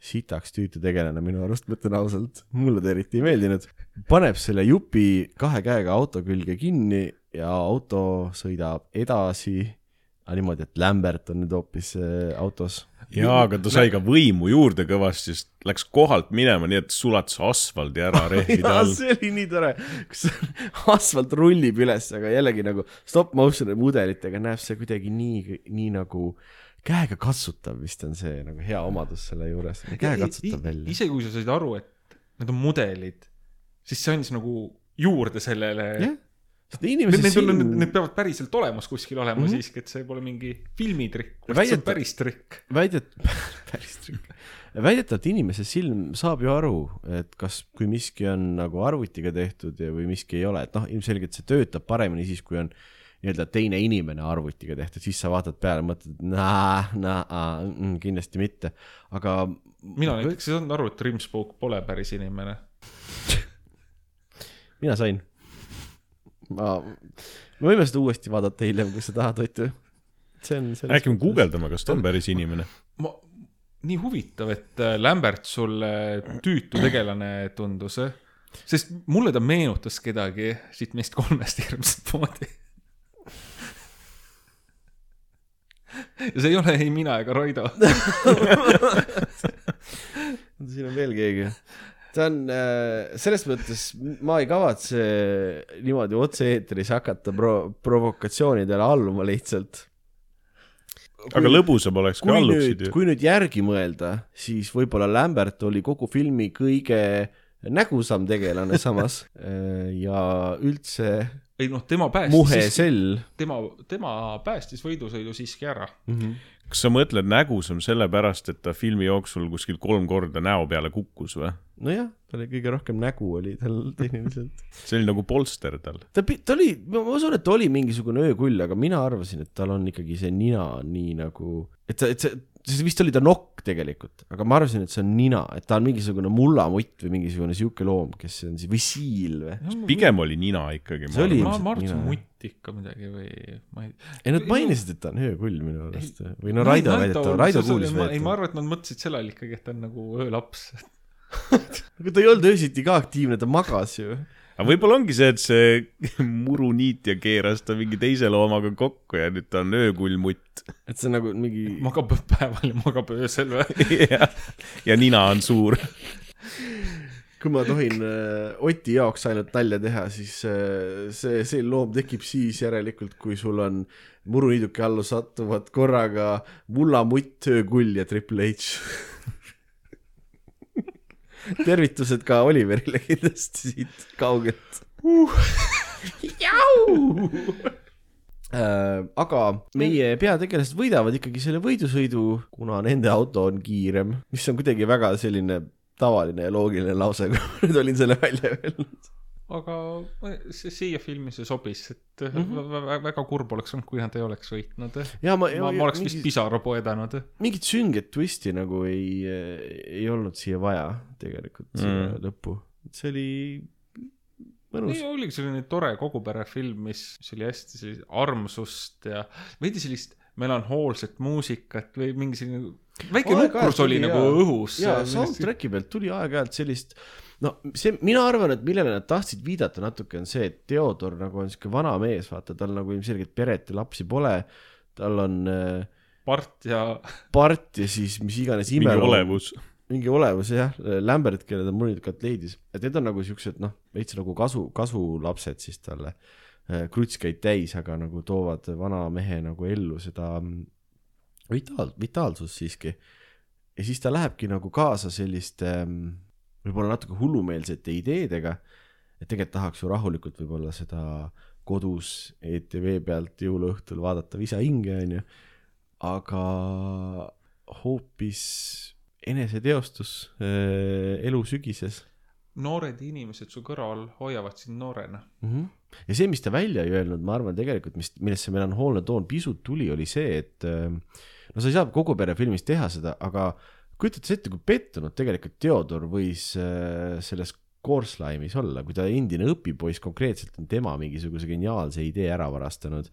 sitaks tüütu tegelane minu arust, ma ütlen ausalt, mulle ta eriti ei meeldinud, paneb selle jupi kahe käega auto külge kinni ja auto sõidab edasi, aga niimoodi, et Lämbert on nüüd hoopis äh, autos. jaa, aga ta sai ka võimu juurde kõvasti, sest läks kohalt minema, nii et sulatas asfaldi ära rehvide [laughs] all. see oli nii tore, kus asfalt rullib üles, aga jällegi nagu stop motion'i mudelitega näeb see kuidagi nii, nii nagu käega katsutav vist on see nagu hea omadus selle juures, käekatsutav välja. isegi kui sa said aru, et need on mudelid, siis see andis nagu juurde sellele jah, sest Need, inimese need, on, silm need peavad päriselt olemas kuskil olema mm. -hmm. siiski, et see pole mingi filmitrikk, vaid see on päris trikk. väidet-, [laughs] päris trikk. väidetavalt inimese silm saab ju aru, et kas, kui miski on nagu arvutiga tehtud ja, või miski ei ole, et noh, ilmselgelt see töötab paremini siis, kui on nii-öelda teine inimene arvutiga tehtud, siis sa vaatad peale, mõtled, naa, naa, kindlasti mitte, aga mina näiteks ei saanud aru, et Rimsburg pole päris inimene. [laughs] mina sain. ma, me võime seda uuesti vaadata hiljem, kui sa tahad, Ott. see on. äkki me guugeldame, kas ta on päris inimene? ma, nii huvitav, et äh, Lämbert sulle tüütu tegelane tundus, sest mulle ta meenutas kedagi siit meist kolmest hirmsat moodi. ja see ei ole ei mina ega Raido. [laughs] siin on veel keegi. Ta on äh, selles mõttes, ma ei kavatse niimoodi otse-eetris hakata pro-, provokatsioonidele alluma lihtsalt. aga lõbusam oleks, kui kui alluksid nüüd, ju. kui nüüd järgi mõelda, siis võib-olla Lämbert oli kogu filmi kõige nägusam tegelane [laughs] samas Äh, ja üldse ei noh, tema muhe päästis, sell tema, tema päästis võidusõidu siiski ära. mm. -hmm. Kas sa mõtled nägusam sellepärast, et ta filmi jooksul kuskil kolm korda näo peale kukkus või? nojah, ta oli kõige rohkem nägu oli tal [laughs] tehniliselt. see oli nagu polster tal. ta, ta oli, ma usun, et ta oli mingisugune öökull, aga mina arvasin, et tal on ikkagi see nina nii nagu, et ta, et see, see vist oli ta nokk tegelikult, aga ma arvasin, et see on nina, et ta on mingisugune mullamutt või mingisugune sihuke loom, kes on siis, või siil või? pigem oli nina ikkagi. See oli- ma, ilmselt ma arvasin mutt ikka midagi või ma ei. ei, nad mainisid, et ta on öökull minu arust või no Raido väidetav, Raido kuulis ma, ei, ma väidetav. arvan, et nad mõtlesid selle all ikkagi, et ta on nagu öölaps. [laughs] aga ta ei olnud öösiti ka aktiivne, ta magas ju. Aga võib-olla ongi see, et see [laughs] muruniitja keeras ta mingi teise loomaga kokku ja nüüd ta on öökullmutt. et see on nagu mingi, [laughs] magab päeval ja magab öösel või? [laughs] ja, ja nina on suur. kui ma tohin äh, Oti jaoks ainult nalja teha, siis äh, see, see loom tekib siis järelikult, kui sul on muruniiduki alla satuvad korraga mullamutt, öökull ja Triple H. [laughs] tervitused ka Oliverile kindlasti siit kaugelt uh.. Äh, aga meie peategelased võidavad ikkagi selle võidusõidu, kuna nende auto on kiirem, mis on kuidagi väga selline tavaline ja loogiline lause, [laughs] kui ma nüüd olin selle välja öelnud. Aga see siia filmi see sobis, et mm Mhm. -hmm. väga kurb oleks olnud, kui nad ei oleks võitnud. ja ma, ma, ma oleks vist pisara poedanud. mingit sünget twisti nagu ei, ei olnud siia vaja tegelikult mm. Mm. lõppu, see oli mõnus ei, oligi selline tore koguperefilm, mis, mis oli hästi sellist armsust ja veidi sellist melanhoolset muusikat või mingi selline väike nukrus oli nagu jaa. õhus. ja soundtrack'i pealt tuli aeg-ajalt sellist no see, mina arvan, et millele nad tahtsid viidata natuke on see, et Theodor nagu on siuke vana mees, vaata, tal nagu ilmselgelt peret ja lapsi pole. tal on äh, part ja part ja siis mis iganes mingi imeloom, olevus. mingi olevus jah, Lambert, kelle ta muidugi leidis, et need on nagu siuksed noh, veits nagu kasu, kasulapsed siis talle. Kruts käib täis, aga nagu toovad vana mehe nagu ellu seda mm, vitaal-, vitaalsust siiski. ja siis ta lähebki nagu kaasa selliste mm, võib-olla natuke hullumeelsete ideedega. et tegelikult tahaks ju rahulikult võib-olla seda kodus ETV pealt jõuluõhtul vaadata Visa hinge onju, aga hoopis eneseteostus äh, elu sügises noored inimesed su kõrval hoiavad sind noorena. mm. -hmm. Ja see, mis ta välja ei öelnud, ma arvan tegelikult, mis, millest see melanhoolne toon pisut tuli, oli see, et äh, no sa ei saa kogu pere filmis teha seda, aga kujutad sa ette, kui pettunud tegelikult Theodor võis äh, selles Course-Lime'is olla, kui ta endine õpipoiss konkreetselt on tema mingisuguse geniaalse idee ära varastanud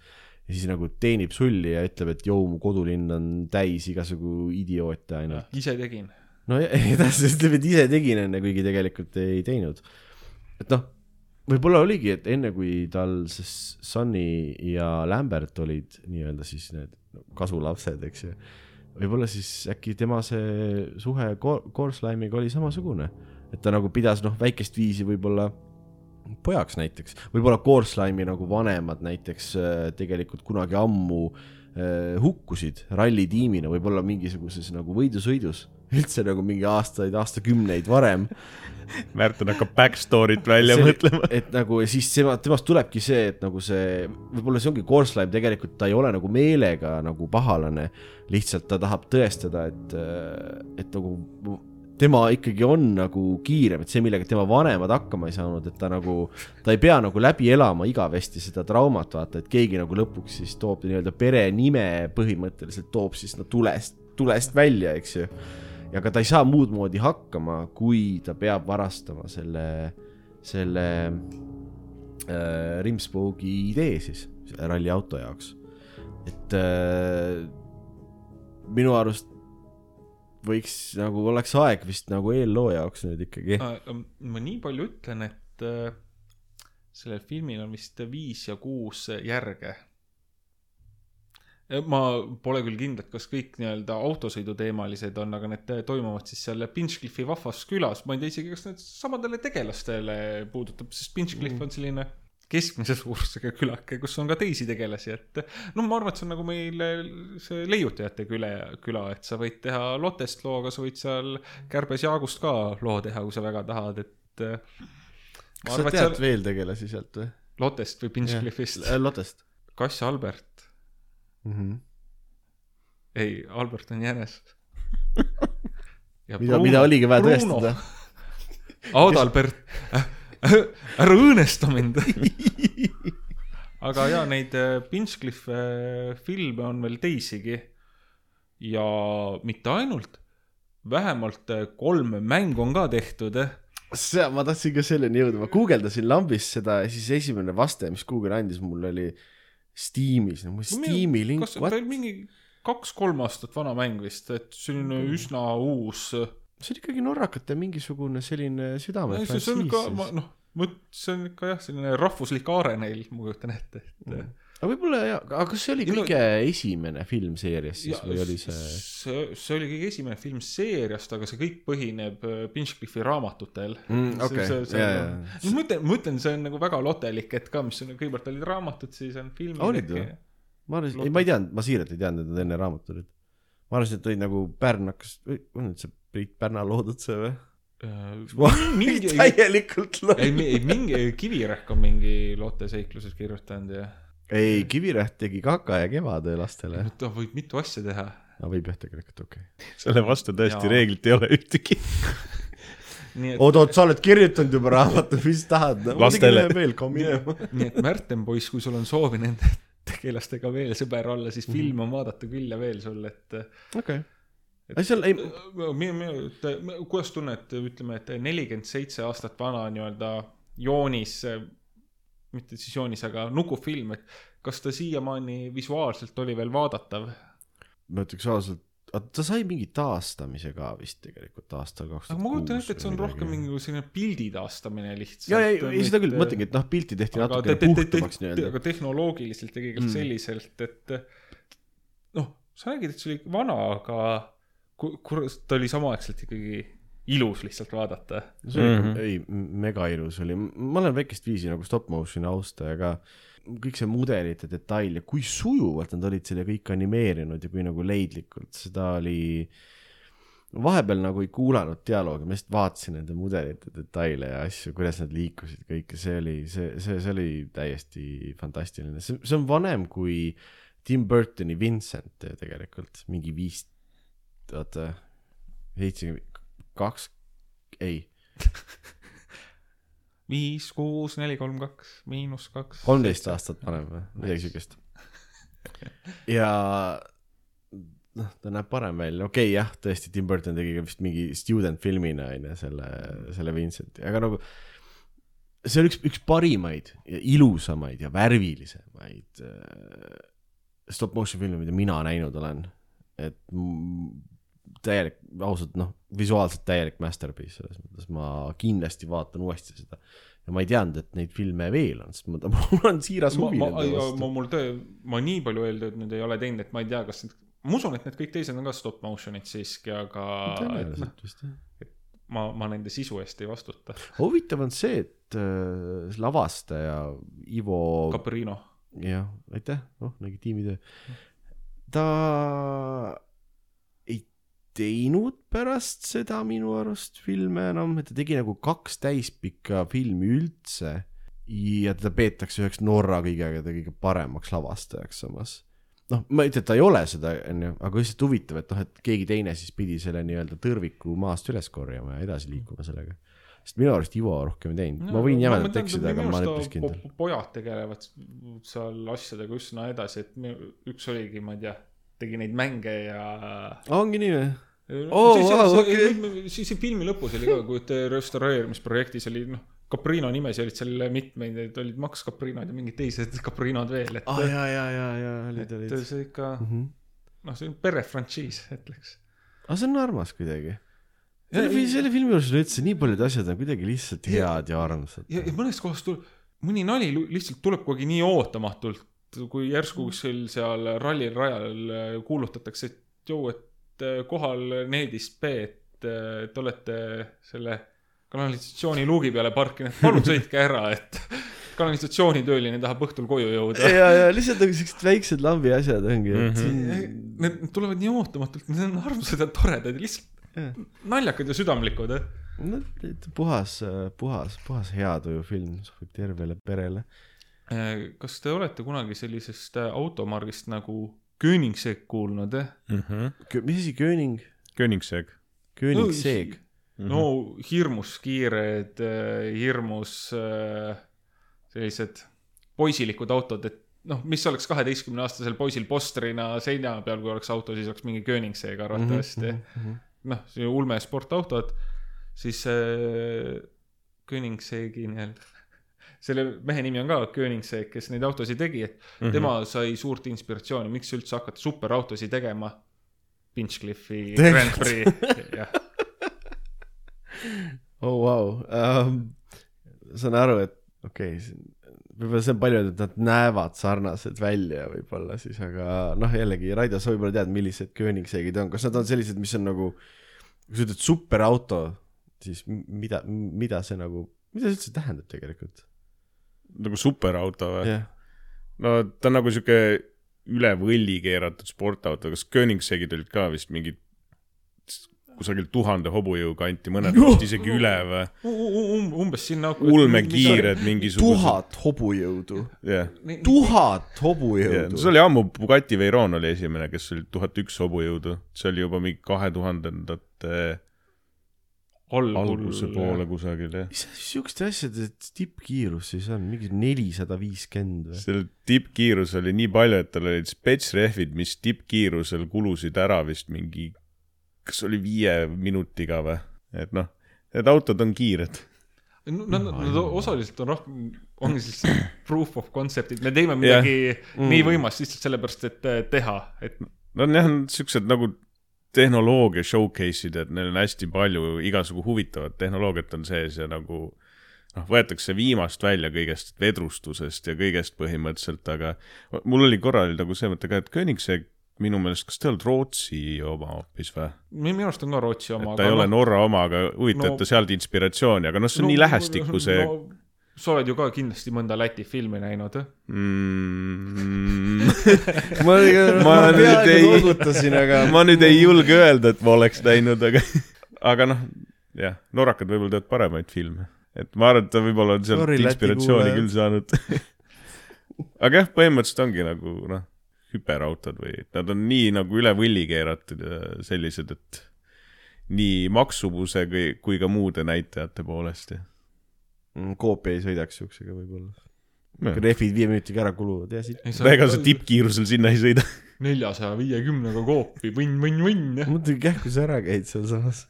ja siis nagu teenib sulli ja ütleb, et joo, mu kodulinn on täis igasugu idioote ainult. ise tegin. no ja- [laughs] ja ta ütleb, et ise tegin enne, kuigi tegelikult ei teinud. et noh, võib-olla oligi, et enne kui tal see Sunny ja Lambert olid nii-öelda siis need kasulapsed, eks ju. võib-olla siis äkki tema see suhe Course-Lime'iga oli samasugune, et ta nagu pidas noh, väikest viisi võib-olla pojaks näiteks, võib-olla Course-Lime'i nagu vanemad näiteks äh, tegelikult kunagi ammu äh, hukkusid rallitiimina, võib-olla mingisuguses nagu võidusõidus, üldse nagu mingi aastaid, aastakümneid varem. Märten hakkab backstory't välja See- mõtlema. et nagu ja siis tema, temast tulebki see, et nagu see, võib-olla see ongi Course-Lime, tegelikult ta ei ole nagu meelega nagu pahalane, lihtsalt ta tahab tõestada, et, et nagu tema ikkagi on nagu kiirem, et see, millega tema vanemad hakkama ei saanud, et ta nagu, ta ei pea nagu läbi elama igavesti seda traumat, vaata, et keegi nagu lõpuks siis toob nii-öelda perenime põhimõtteliselt toob siis no tulest, tulest välja, eks ju. Ja aga ta ei saa muud moodi hakkama, kui ta peab varastama selle, selle äh, Rimspogi idee siis ralliauto jaoks. et äh, minu arust võiks nagu, oleks aeg vist nagu eelloo jaoks nüüd ikkagi. ma nii palju ütlen, et äh, sellel filmil on vist viis ja kuus järge. Ma pole küll kindel, kas kõik nii-öelda autosõiduteemalised on, aga need toimuvad siis seal Pinchcliffi vahvas külas. ma ei tea isegi, kas need samadele tegelastele puudutab, sest Pinchcliff on selline keskmise suurusega külake, kus on ka teisi tegelasi, et noh, ma arvan, et see on nagu meil see leiutajate küle, küla, et sa võid teha Lottest loo, aga sa võid seal Kärbes Jaagust ka loo teha, kui sa väga tahad, et äh, kas sa arvan, et tead seal veel tegelasi sealt või? Lottest või Pinchcliffist, Lottest Kass Albert, mm. -hmm. ei, Albert on jänes. [laughs] mida, mida oligi vaja tõestada. [laughs] Adalbert, ära õõnesta mind. [laughs] aga ja neid äh, Pinchcliffe äh, filme on veel teisigi. ja mitte ainult, vähemalt äh, kolm mängu on ka tehtud. see, ma tahtsin ka selleni jõuda, ma guugeldasin lambist seda ja siis esimene vaste, mis Google andis mulle oli Steamis, no Steam'i link, kas ta oli mingi kaks-kolm aastat vana mäng vist, et selline üsna uus. see on ikkagi norrakate mingisugune selline südame see on ikka, noh, see on ikka jah, selline rahvuslik aare neil, ma kujutan ette, et mm. Aga võib-olla jaa, aga kas see oli Ei no- kõige esimene film seerias siis Ja või oli see? see, see oli kõige esimene film seeriast, aga see kõik põhineb äh, Pinchcliffi raamatutel Mm, okei, jaa, jaa. no ma ütlen, ma ütlen, see on nagu väga lotelik, et ka, mis on, kõigepealt olid raamatud, siis on filmid. Olid või? ma arvasin, ei ma ei teadnud, ma siiralt ei teadnud, et nad enne raamatud olid. ma arvasin, et olid nagu Pärn hakkas, on nüüd see Priit Pärna loodud see või? mingi, [laughs] täielikult ei, loll. ei mingi Kivirähk on mingi looteseikluses kirjutanud ja ei, Kiviräht tegi Kaka ja Kevade lastele. ta võib mitu asja teha. no võib jah, tegelikult okei okay.. selle vastu tõesti Jaa. reeglit ei ole ühtegi. [laughs] nii et, oot-oot, sa oled kirjutanud juba raamatu, mis tahad no,? Lastele. nii et Märten poiss, kui sul on soovi nende tegelastega veel sõber olla, siis filme on vaadata küll ja veel sul, et okei. ei seal ei, minu, minu, kuidas tunned, ütleme, et nelikümmend seitse aastat vana nii-öelda joonis, mitte siis joonis, aga nukufilm, et kas ta siiamaani visuaalselt oli veel vaadatav? ma ütleks ausalt, ta sai mingi taastamise ka vist tegelikult aastal kaks aga ma kujutan ette, et see on rohkem mingi selline pildi taastamine lihtsalt. ja, ja, ei seda küll, mõtlengi, et noh, pilti tehti natukene puhtamaks nii-öelda. aga tehnoloogiliselt ja kõigelt Mm. selliselt, et noh, sa räägid, et see oli vana, aga ku-, kurat, ta oli samaaegselt ikkagi ilus lihtsalt vaadata. see oli Mhm. ikka, ei, mega ilus oli, ma olen väikest viisi nagu stop motion'i austaja ka. kõik see mudelite detail ja kui sujuvalt nad olid selle kõik animeerinud ja kui nagu leidlikult, seda oli, vahepeal nagu ei kuulanud dialoogi, ma lihtsalt vaatasin nende mudelite detaile ja asju, kuidas nad liikusid kõike, see oli, see, see, see oli täiesti fantastiline, see, see on vanem kui Tim Burtoni Vincent tegelikult, mingi viis, oota, seitsekümmend kaks, ei, [laughs] viis, kuus, neli, kolm, kaks, miinus kaks. kolmteist aastat vanem või midagi siukest. ja noh, ta näeb parem välja, okei okay, jah, tõesti, Tim Burton tegi ka vist mingi student filmina onju selle, selle Vincenti, aga nagu see oli üks, üks parimaid ja ilusamaid ja värvilisemaid äh, stop motion filme, mida mina näinud olen. et täielik, ausalt noh, visuaalselt täielik masterpiece selles mõttes, ma kindlasti vaatan uuesti seda. ja ma ei teadnud, et neid filme veel on, sest ma, [laughs] mul on siiras huvi nende vastu ma, mul töö, ma nii palju eeltööd nüüd ei ole teinud, et ma ei tea, kas need, ma usun, et need kõik teised on ka stop motion'id siiski, aga et noh, tõenäoliselt vist jah. ma, ma nende sisu eest ei vastuta. huvitav on see, et äh, lavastaja Ivo, Caprino. jah, aitäh, noh, nägi tiimitöö. ta teinud pärast seda minu arust filme enam, et ta tegi nagu kaks täispikka filmi üldse ja teda peetakse üheks Norra kõige, kõige paremaks lavastajaks samas. noh, ma ei ütle, et ta ei ole seda, onju, aga lihtsalt huvitav, et noh, et keegi teine siis pidi selle nii-öelda tõrviku maast üles korjama ja edasi liikuma sellega. sest minu arust Ivo rohkem ei teinud, ma võin jämedalt eksida, aga ma olen üpris kindel. pojad tegelevad seal asjadega üsna edasi, et üks oligi, ma ei tea, tegi neid mänge ja. ongi nii või? Oh, okei. okay. siis filmi lõpus oli ka, kui restaureerimisprojektis oli noh, Caprino nimesid olid seal mitmeid, et olid Max Caprinod ja mingid teised Caprinod veel, et aa ah, jaa, jaa, jaa, jaa, olid, olid. see ikka Mhm. noh, see on perefrantsiis, ütleks. aga see on armas kuidagi. selle Ja-, selle filmi juures üldse nii paljud asjad on kuidagi lihtsalt head ja armsad. ja, ja mõnes kohas tuleb, mõni nali lihtsalt tuleb kuidagi nii ootamatult, kui järsku kuskil seal rallil rajal äh, kuulutatakse, et joo, et kohal needis B, et äh, te olete selle kanalisatsiooni luugi peale parkinud, palun sõitke ära, et kanalisatsioonitööline tahab õhtul koju jõuda. ja, ja lihtsalt nagu siuksed väiksed lambi asjad ongi, et Mhm. siin Need tulevad nii ootamatult, need on armsad ja toredad ja lihtsalt Jah. naljakad ja südamlikud. no, et puhas, puhas, puhas heatujufilm sobib tervele perele. Äh, kas te olete kunagi sellisest äh, automargist nagu Koenigsegg kuulnud, eh? mis asi, Kööning, Königsegg. Kööningseeg? no hirmus kiired, hirmus äh, sellised poisilikud autod, et noh, mis oleks kaheteistkümneaastasel poisil postrina seina peal, kui oleks auto, siis oleks mingi Koenigsegg arvatavasti. Mhm, noh, see ulme sportautod, siis äh, Koenigseggi nii-öelda, selle mehe nimi on ka Koenigsegg, kes neid autosid tegi, et Mhm. tema sai suurt inspiratsiooni, miks üldse hakata superautosid tegema. Pinchcliffi? [laughs] Grand Prix, jah. oh vau um,, saan aru, et okei okay,, võib-olla see on palju et nad näevad sarnased välja võib-olla siis, aga noh, jällegi Raido, sa võib-olla tead, millised Koenigseegid on, kas nad on sellised, mis on nagu, kui sa ütled superauto, siis mida, mida see nagu, mida see üldse tähendab tegelikult? Nagu superauto või? jah, no ta on nagu sihuke üle võlli keeratud sportauto, kas Koenigsegid olid ka vist mingid kusagil tuhande hobujõu kanti, mõned vist isegi üle või? Um, umbes sinna. ulmekiired mingisugused. tuhat hobujõudu, jah, tuhat hobujõudu see oli ammu, Bugatti Veyron oli esimene, kes oli tuhat üks hobujõudu, see oli juba mingi kahe tuhandendate alguse poole kusagil jah. mis siukeste asjade tippkiirus siis on, mingi nelisada viiskümmend või? seal tippkiirus oli nii palju, et tal olid spetsrehvid, mis tippkiirusel kulusid ära vist mingi, kas oli viie minutiga või, et noh, need autod on kiired. Nad, nad osaliselt on rohkem, ongi siis proof of concept'id, me teeme midagi yeah. Mm. nii võimast lihtsalt sellepärast, et äh, teha, et no on jah, siuksed nagu tehnoloogia showcase'id, et neil on hästi palju igasugu huvitavat tehnoloogiat on sees ja nagu noh, võetakse viimast välja kõigest vedrustusest ja kõigest põhimõtteliselt, aga mul oli korra oli nagu see mõte ka, et Koenigsegg minu meelest, kas ta olnud Rootsi oma hoopis või? minu arust on ka Rootsi oma. ta ei ole Norra oma, aga huvitav, et ta sealt inspiratsiooni, aga noh, see on nii lähestikku see no, sa oled ju ka kindlasti mõnda Läti filmi näinud. mm. [laughs] ma, Ma ma nüüd ei- aga ma nüüd ei julge öelda, et ma oleks näinud, aga, aga noh, jah, norrakad võib-olla teevad paremaid filme. et ma arvan, et ta võib-olla on sealt Sorry, inspiratsiooni küll saanud. [laughs] aga jah, põhimõtteliselt ongi nagu noh, hüperautod või et nad on nii nagu üle võlli keeratud ja sellised, et nii maksuvuse kui, kui ka muude näitajate poolest ja. Mm, koopia ei sõidaks siuksega võib-olla. rehvid viie minutiga ära kuluvad ja siit. ega sa. tippkiirusel sinna ei sõida. neljasaja viiekümnega koopi, võnn, võnn, võnn. mõtle, kähku sa ära käid sealsamas.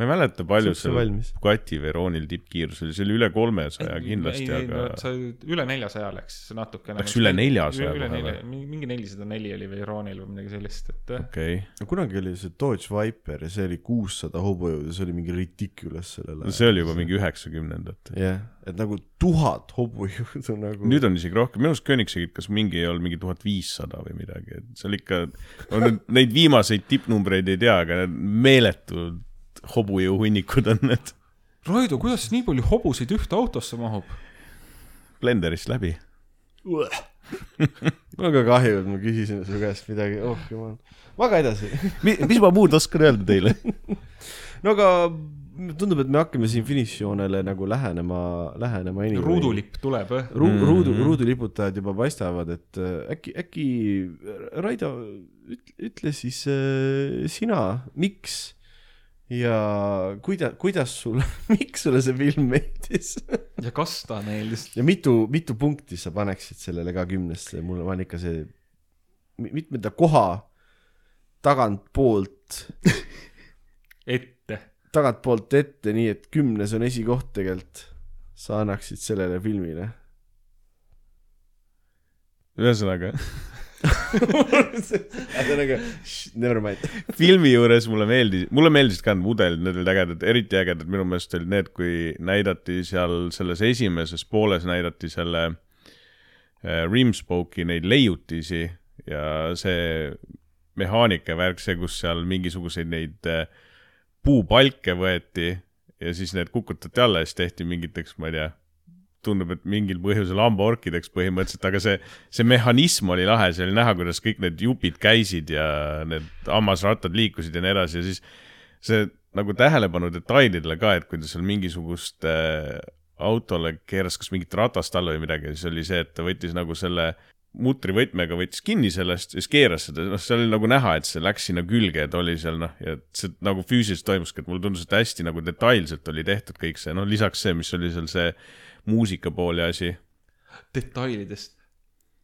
Ma ei mäleta, palju seal valmis. Kati Veroonil tippkiirus oli, see oli üle kolmesaja kindlasti, aga sa üle neljasaja läks natukene. Läks üle 400 üle kohe nelja või?, mingi nelisada neli oli Veyronil või midagi sellist, et äh, okei okay.. kunagi oli see Dodge Viper ja see oli kuussada hobujõudu, see oli mingi ridiculous sellel no see oli juba mingi üheksakümnendate. jah, et nagu tuhat hobujõudu [laughs] nagu. nüüd on isegi rohkem, minu arust Koenigseggid, kas mingi ei olnud mingi tuhat viissada või midagi, et seal ikka, no neid viimaseid tippnumbreid ei tea, aga need meeletud hobujõuhunnikud on need Raido, kuidas nii palju hobuseid ühte autosse mahub? blenderist läbi. mul on ka kahju, et ma küsisin su käest midagi, oh jumal. maga edasi. [laughs] mis ma muud oskan öelda teile? [laughs] no aga tundub, et me hakkame siin finišijoonele nagu lähenema, lähenema anyway. ruudulipp tuleb, eh? Ru-, Mhm. ruudu, ruuduliputajad juba paistavad, et äh, äkki, äkki Raido, ütle siis äh, sina, miks ja kuida-, kuidas sulle, [laughs] miks sulle see film meeldis [laughs] ja kas ta meeldis? ja mitu, mitu punkti sa paneksid sellele ka kümnesse, mul on ikka see, mitmenda koha tagantpoolt, [laughs] ette. tagantpoolt ette, nii et kümnes on esikoht tegelikult, sa annaksid sellele filmile ühesõnaga, [laughs] ühesõnaga, never mind. filmi juures mulle meeldis, mulle meeldisid ka need mudelid, need olid ägedad, eriti ägedad minu meelest olid need, kui näidati seal selles esimeses pooles näidati selle äh, Rimspoke'i neid leiutisi ja see mehaanika värk, see, kus seal mingisuguseid neid äh, puupalke võeti ja siis need kukutati alla ja siis tehti mingiteks, ma ei tea, tundub, et mingil põhjusel hambaorkideks põhimõtteliselt, aga see, see mehhanism oli lahe, see oli näha, kuidas kõik need jupid käisid ja need hammasrattad liikusid ja nii edasi ja siis see nagu tähelepanu detailidele ka, et kui ta seal mingisugust äh, autole keeras kas mingit ratast alla või midagi, siis oli see, et ta võttis nagu selle mutrivõtmega võttis kinni sellest ja siis keeras seda, noh, seal oli nagu näha, et see läks sinna külge, et oli seal noh, ja see nagu füüsiliselt toimuski, et mulle tundus, et hästi nagu detailselt oli tehtud kõik see, noh, lisaks see, mis oli seal see muusika pool ja asi. detailidest.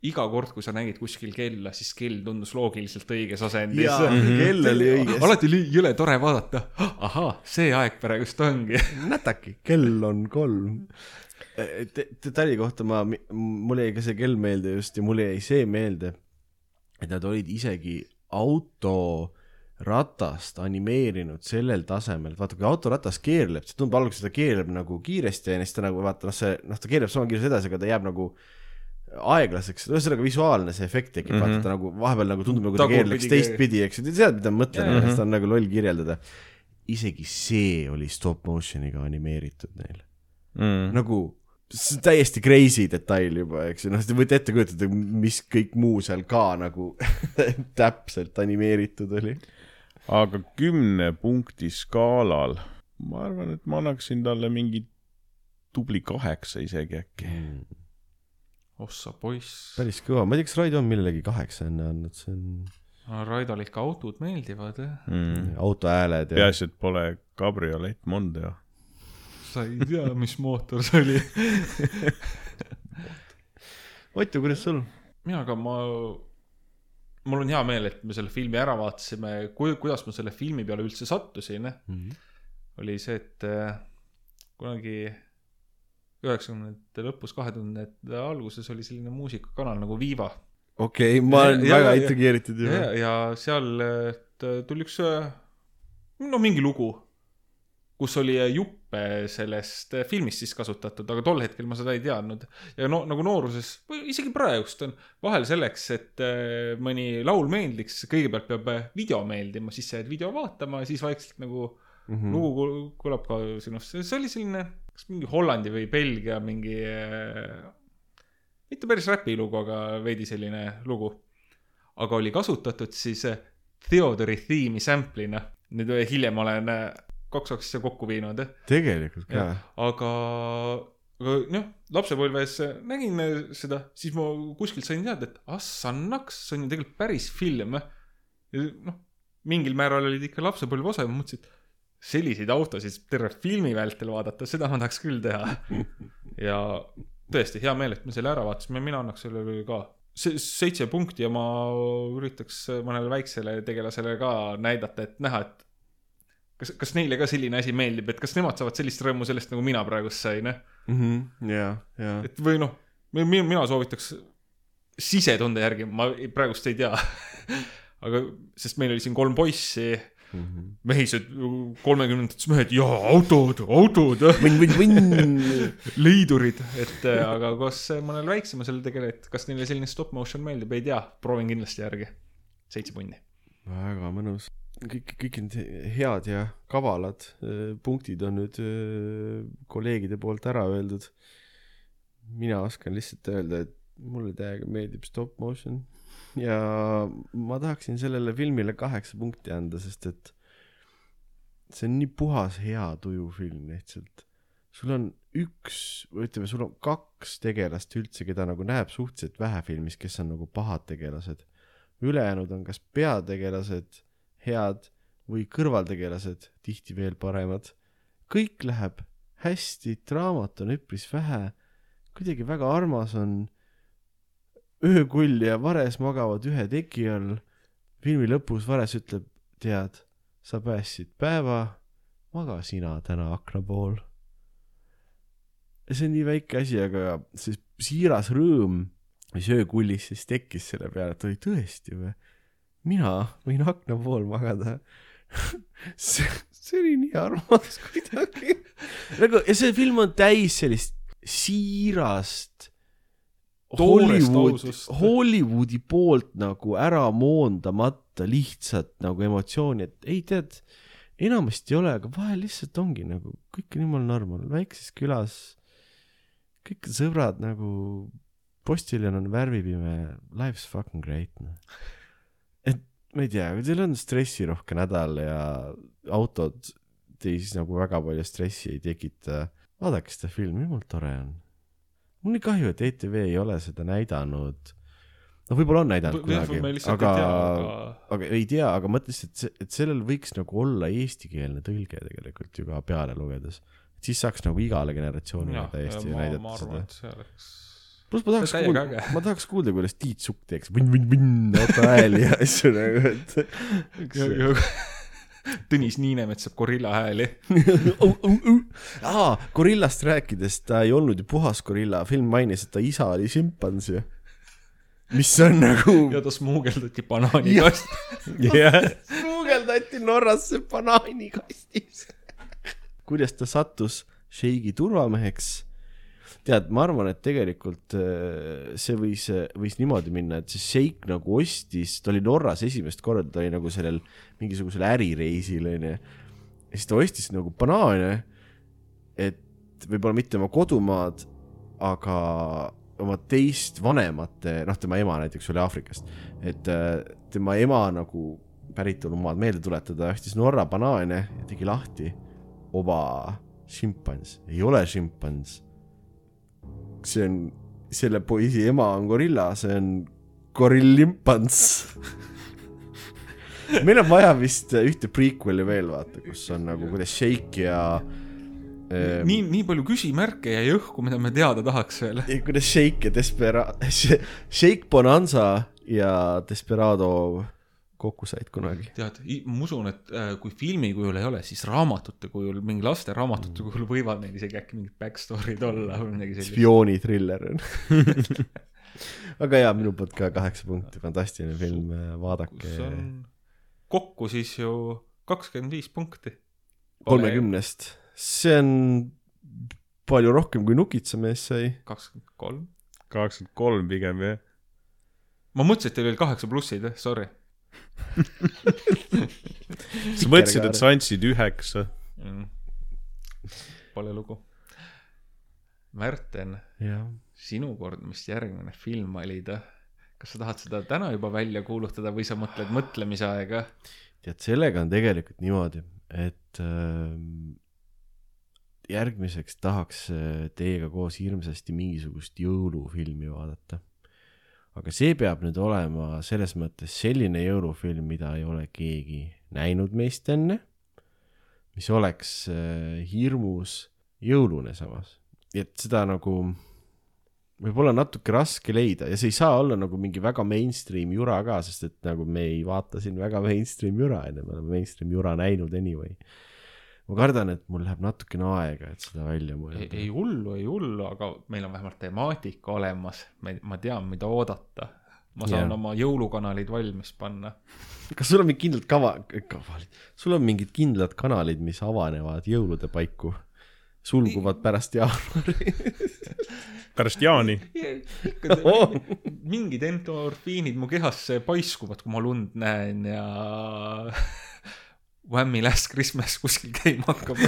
iga kord, kui sa nägid kuskil kella, siis kell tundus loogiliselt õiges asendis. jaa, kell oli õiges. alati oli jõle tore vaadata, ahaa, see aeg praegust ongi. [laughs] nätaki, kell on kolm. [laughs] detaili kohta ma, mul jäi ka see kell meelde just ja mulle jäi see meelde, et nad olid isegi autoratast animeerinud sellel tasemel, et vaata, kui autoratas keerleb, see tundub alguses, ta keerleb nagu kiiresti ja siis ta nagu vaata, noh, see, noh, ta keerleb sama kiiresti edasi, aga ta jääb nagu aeglaseks, ühesõnaga visuaalne see efekt tekib mm, -hmm. vaata ta nagu vahepeal nagu tundub nagu ta keerleks teistpidi, eks ju, te tead, mida ma mõtlen Jaa,, seda on nagu loll kirjeldada. isegi see oli stop motion'iga animeeritud neil Mm. nagu see on täiesti crazy detail juba, eks ju, noh, te võite ette kujutada, mis kõik muu seal ka nagu [laughs] täpselt animeeritud oli. Aga kümne punkti skaalal, ma arvan, et ma annaksin talle mingi tubli kaheksa isegi äkki. ossa poiss. päris kõva, ma ei tea, kas Raido on millelegi kaheksa enne andnud, see on Raidole ikka autod meeldivad, jah. Mm. autohääled ja peaasi, et pole kabriolett Mondeo. sa ei tea, mis mootor see oli. Otto, kuidas sul? mina ka, ma, mul on hea meel, et me selle filmi ära vaatasime, kui, kuidas ma selle filmi peale üldse sattusin, oli see, et äh, kunagi üheksakümnendate lõpus, kahe tuhandete alguses oli selline muusikakanal nagu Viva. okei, ma olen Ja- väga intrigeeritud ja juba., ja seal t- tuli üks, no mingi lugu, kus oli juppe sellest filmist siis kasutatud, aga tol hetkel ma seda ei teadnud. ja no nagu nooruses, või isegi praegust on vahel selleks, et äh, mõni laul meeldiks, kõigepealt peab äh, video meeldima, siis sa jääd video vaatama ja siis vaikselt nagu Mhm. lugu kul- kõlab ka sinust, see oli selline kas mingi Hollandi või Belgia mingi äh, mitte päris räpilugu, aga veidi selline lugu. aga oli kasutatud siis Theodori theme'i sample'ina. nüüd hiljem olen kaks asja kokku viinud, tegelikult ka. aga, aga noh, lapsepõlves nägin seda, siis ma kuskilt sain teada, et assannaks, see on ju tegelikult päris film. ja noh, mingil määral olid ikka lapsepõlve osa ja ma mõtlesin, et selliseid autosid terve filmi vältel vaadata, seda ma tahaks küll teha. ja tõesti hea meel, et me selle ära vaatasime, mina annaks sellele ka se- seitse punkti ja ma üritaks mõnele väiksele tegelasele ka näidata, et näha, et kas, kas neile ka selline asi meeldib, et kas nemad saavad sellist rõõmu sellest, nagu mina praegust sain, ja, ja. et või noh, mina, soovitaks sisetunde järgi, ma praegust ei tea. [laughs] aga, sest meil oli siin kolm poissi, Mhm. mehised, kolmekümnendates mehed ja autod, autod, leidurid, et äh, aga kas mõnel väiksemal tegele, et kas neile selline stop motion meeldib, ei tea, proovin kindlasti järgi. seitse punni. väga mõnus. kõik, kõik need head ja kavalad äh, punktid on nüüd äh, kolleegide poolt ära öeldud. mina oskan lihtsalt öelda, et mulle täiega meeldib stop motion ja ma tahaksin sellele filmile kaheksa punkti anda, sest et see on nii puhas hea tuju film lihtsalt. sul on üks, või ütleme, sul on kaks tegelast üldse, keda nagu näeb suhteliselt vähe filmis, kes on nagu pahad tegelased. ülejäänud on kas peategelased head või kõrvaltegelased tihti veel paremad. kõik läheb hästi, draamat on üpris vähe, kuidagi väga armas on. öökull ja Vares magavad ühe teki all. filmi lõpus Vares ütleb, tead, sa päästsid päeva, maga sina täna akna pool. see on nii väike asi, aga see siiras rõõm, mis öökullis siis tekkis selle peale, et oli tõesti või, mina võin akna pool magada. [laughs] see, see oli nii armas kuidagi. nagu ja see film on täis sellist siirast Hollywood Hollywoodi poolt nagu ära moondamata lihtsalt nagu emotsiooni, et ei tead, enamasti ei ole, aga vahel lihtsalt ongi nagu kõik on jumala normal, väikses külas, kõik sõbrad nagu, postiljon on värvipime, life's fucking great noh. Et ma ei tea, teil on stressirohke nädal ja autod teis nagu väga palju stressi ei tekita, vaadake seda filmi, jumala tore on. mul nii kahju, et ETV ei ole seda näidanud. no võib-olla on näidanud kunagi me, lihtsalt aga aga aga ei tea, aga mõtlesin, et see, et sellel võiks nagu olla eestikeelne tõlge tegelikult ju ka peale lugedes. siis saaks nagu igale generatsioonile täiesti ma, ma näidata arvan, seda. et see oleks pluss ma tahaks kuulda ma tahaks kuulda, kuidas Tiit Sukk teeks vinn-vinn-vinn auto hääli ja asju nagu, et Tõnis Niinemets saab gorilla hääli. aa, gorillast rääkides, ta ei olnud ju puhas gorilla, film mainis, et ta isa oli šimpans ju. mis on nagu ja ta smuugeldati banaanikast. jah, [laughs] smuugeldati Norrasse banaanikastis. kuidas ta sattus Sheikhi turvameheks? tead, ma arvan, et tegelikult äh, see võis, võis niimoodi minna, et see Sheikh nagu ostis, ta oli Norras esimest korda, ta oli nagu sellel mingisugusel ärireisil onju. ja siis ta ostis nagu banaane, et võib-olla mitte oma kodumaad, aga oma teist vanemate, noh, tema ema näiteks oli Aafrikast, et äh, tema ema nagu päritolumaad meelde tuletada, ostis Norra banaane ja tegi lahti. oba, šimpans, ei ole šimpans. See on, selle poisi ema on gorilla, see on gorillimpans. meil on vaja vist ühte prequel'i veel vaata, kus on nagu kuidas Shake ja ähm, nii, nii palju küsimärke jäi õhku, mida me teada tahaks veel. kuidas Shake ja Despera-, [laughs] Shake Bonanza ja Desperado kokku said kunagi. tead, ma usun, et äh, kui filmi kujul ei ole, siis raamatute kujul, mingi laste raamatute kujul võivad neil isegi äkki mingid backstory'd olla või midagi sellist. spioonitriller on. [laughs] aga jaa, minu poolt ka kaheksa punkti, fantastiline film, vaadake see on kokku siis ju kakskümmend viis punkti. kolmekümnest. see on palju rohkem kui Nukitsamees sai. kakskümmend kolm. kakskümmend kolm pigem jah. ma mõtlesin, et teil oli kaheksa plussid, sorry. [laughs] sa mõtlesid, et sa andsid üheksa. Mm. Pole lugu. Märten, sinu kord, mis järgmine film valida. kas sa tahad seda täna juba välja kuulutada või sa mõtled mõtlemise aega? tead, sellega on tegelikult niimoodi, et ähm, järgmiseks tahaks äh, teiega koos hirmsasti mingisugust jõulufilmi vaadata. Aga see peab nüüd olema selles mõttes selline jõulufilm, mida ei ole keegi näinud meist enne, mis oleks äh, hirmus jõulune samas, et seda nagu võib-olla natuke raske leida ja see ei saa olla nagu mingi väga mainstream jura ka, sest et nagu me ei vaata siin väga mainstream jura onju, me oleme mainstream jura näinud anyway. Ma kardan, et mul läheb natukene aega, et seda välja ei, mõelda. ei hullu, ei hullu, aga meil on vähemalt temaatika olemas, ma tean, mida oodata. ma saan yeah. oma jõulukanalid valmis panna. kas sul on mingid kindlad kava, kavalid, sul on mingid kindlad kanalid, mis avanevad jõulude paiku, sulguvad pärast jaanuari? [laughs] pärast Jaani. Oh. mingid endorfiinid mu kehasse paiskuvad, kui ma lund näen ja [laughs] Whammy Last Christmas kuskil käima hakkab. [laughs]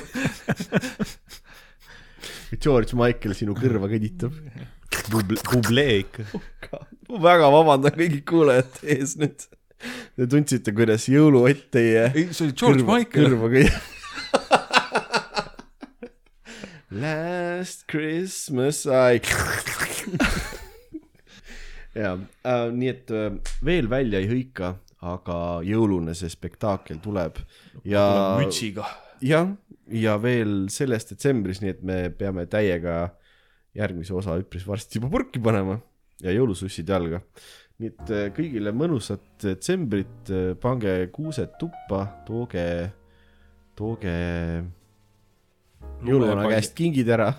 George Michael sinu kõrva kõditab. [laughs] Bublee ikka. ma väga vabandan kõigi kuulajate ees nüüd. Te tundsite, kuidas jõuluott teie ei, see oli George kõrva, Michael. kõrva kõi- [laughs] Last Christmas I ja äh, nii et äh, veel välja ei hõika, aga jõulune see spektaakel tuleb ja mütsiga. jah, ja veel selles detsembris, nii et me peame täiega järgmise osa üpris varsti juba purki panema ja jõulusussid jalga. nii et äh, kõigile mõnusat detsembrit, pange kuused tuppa, tooge, tooge jõuluvana käest kingid ära,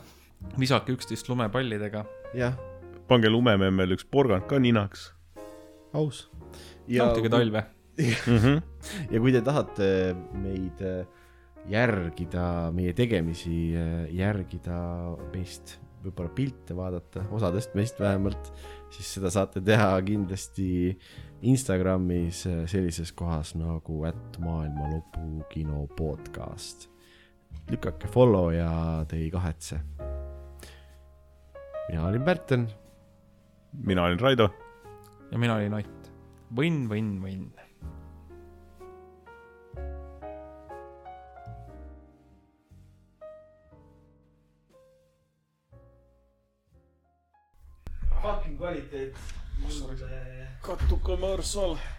visake üksteist lumepallidega. jah, pange lumememmel üks porgand ka ninaks aus. Nautige talve. -hmm. ja kui te tahate meid äh, järgida, meie tegemisi äh, järgida, meist võib-olla pilte vaadata, osadest meist vähemalt, siis seda saate teha kindlasti Instagramis äh, sellises kohas nagu ätt maailma lõpu kino podcast. lükake follow ja te ei kahetse. mina olin Pärten, mina olen Raido. ja mina olin Ott. võnn, võnn, võnn. fucking kvaliteet. katukamõrsal.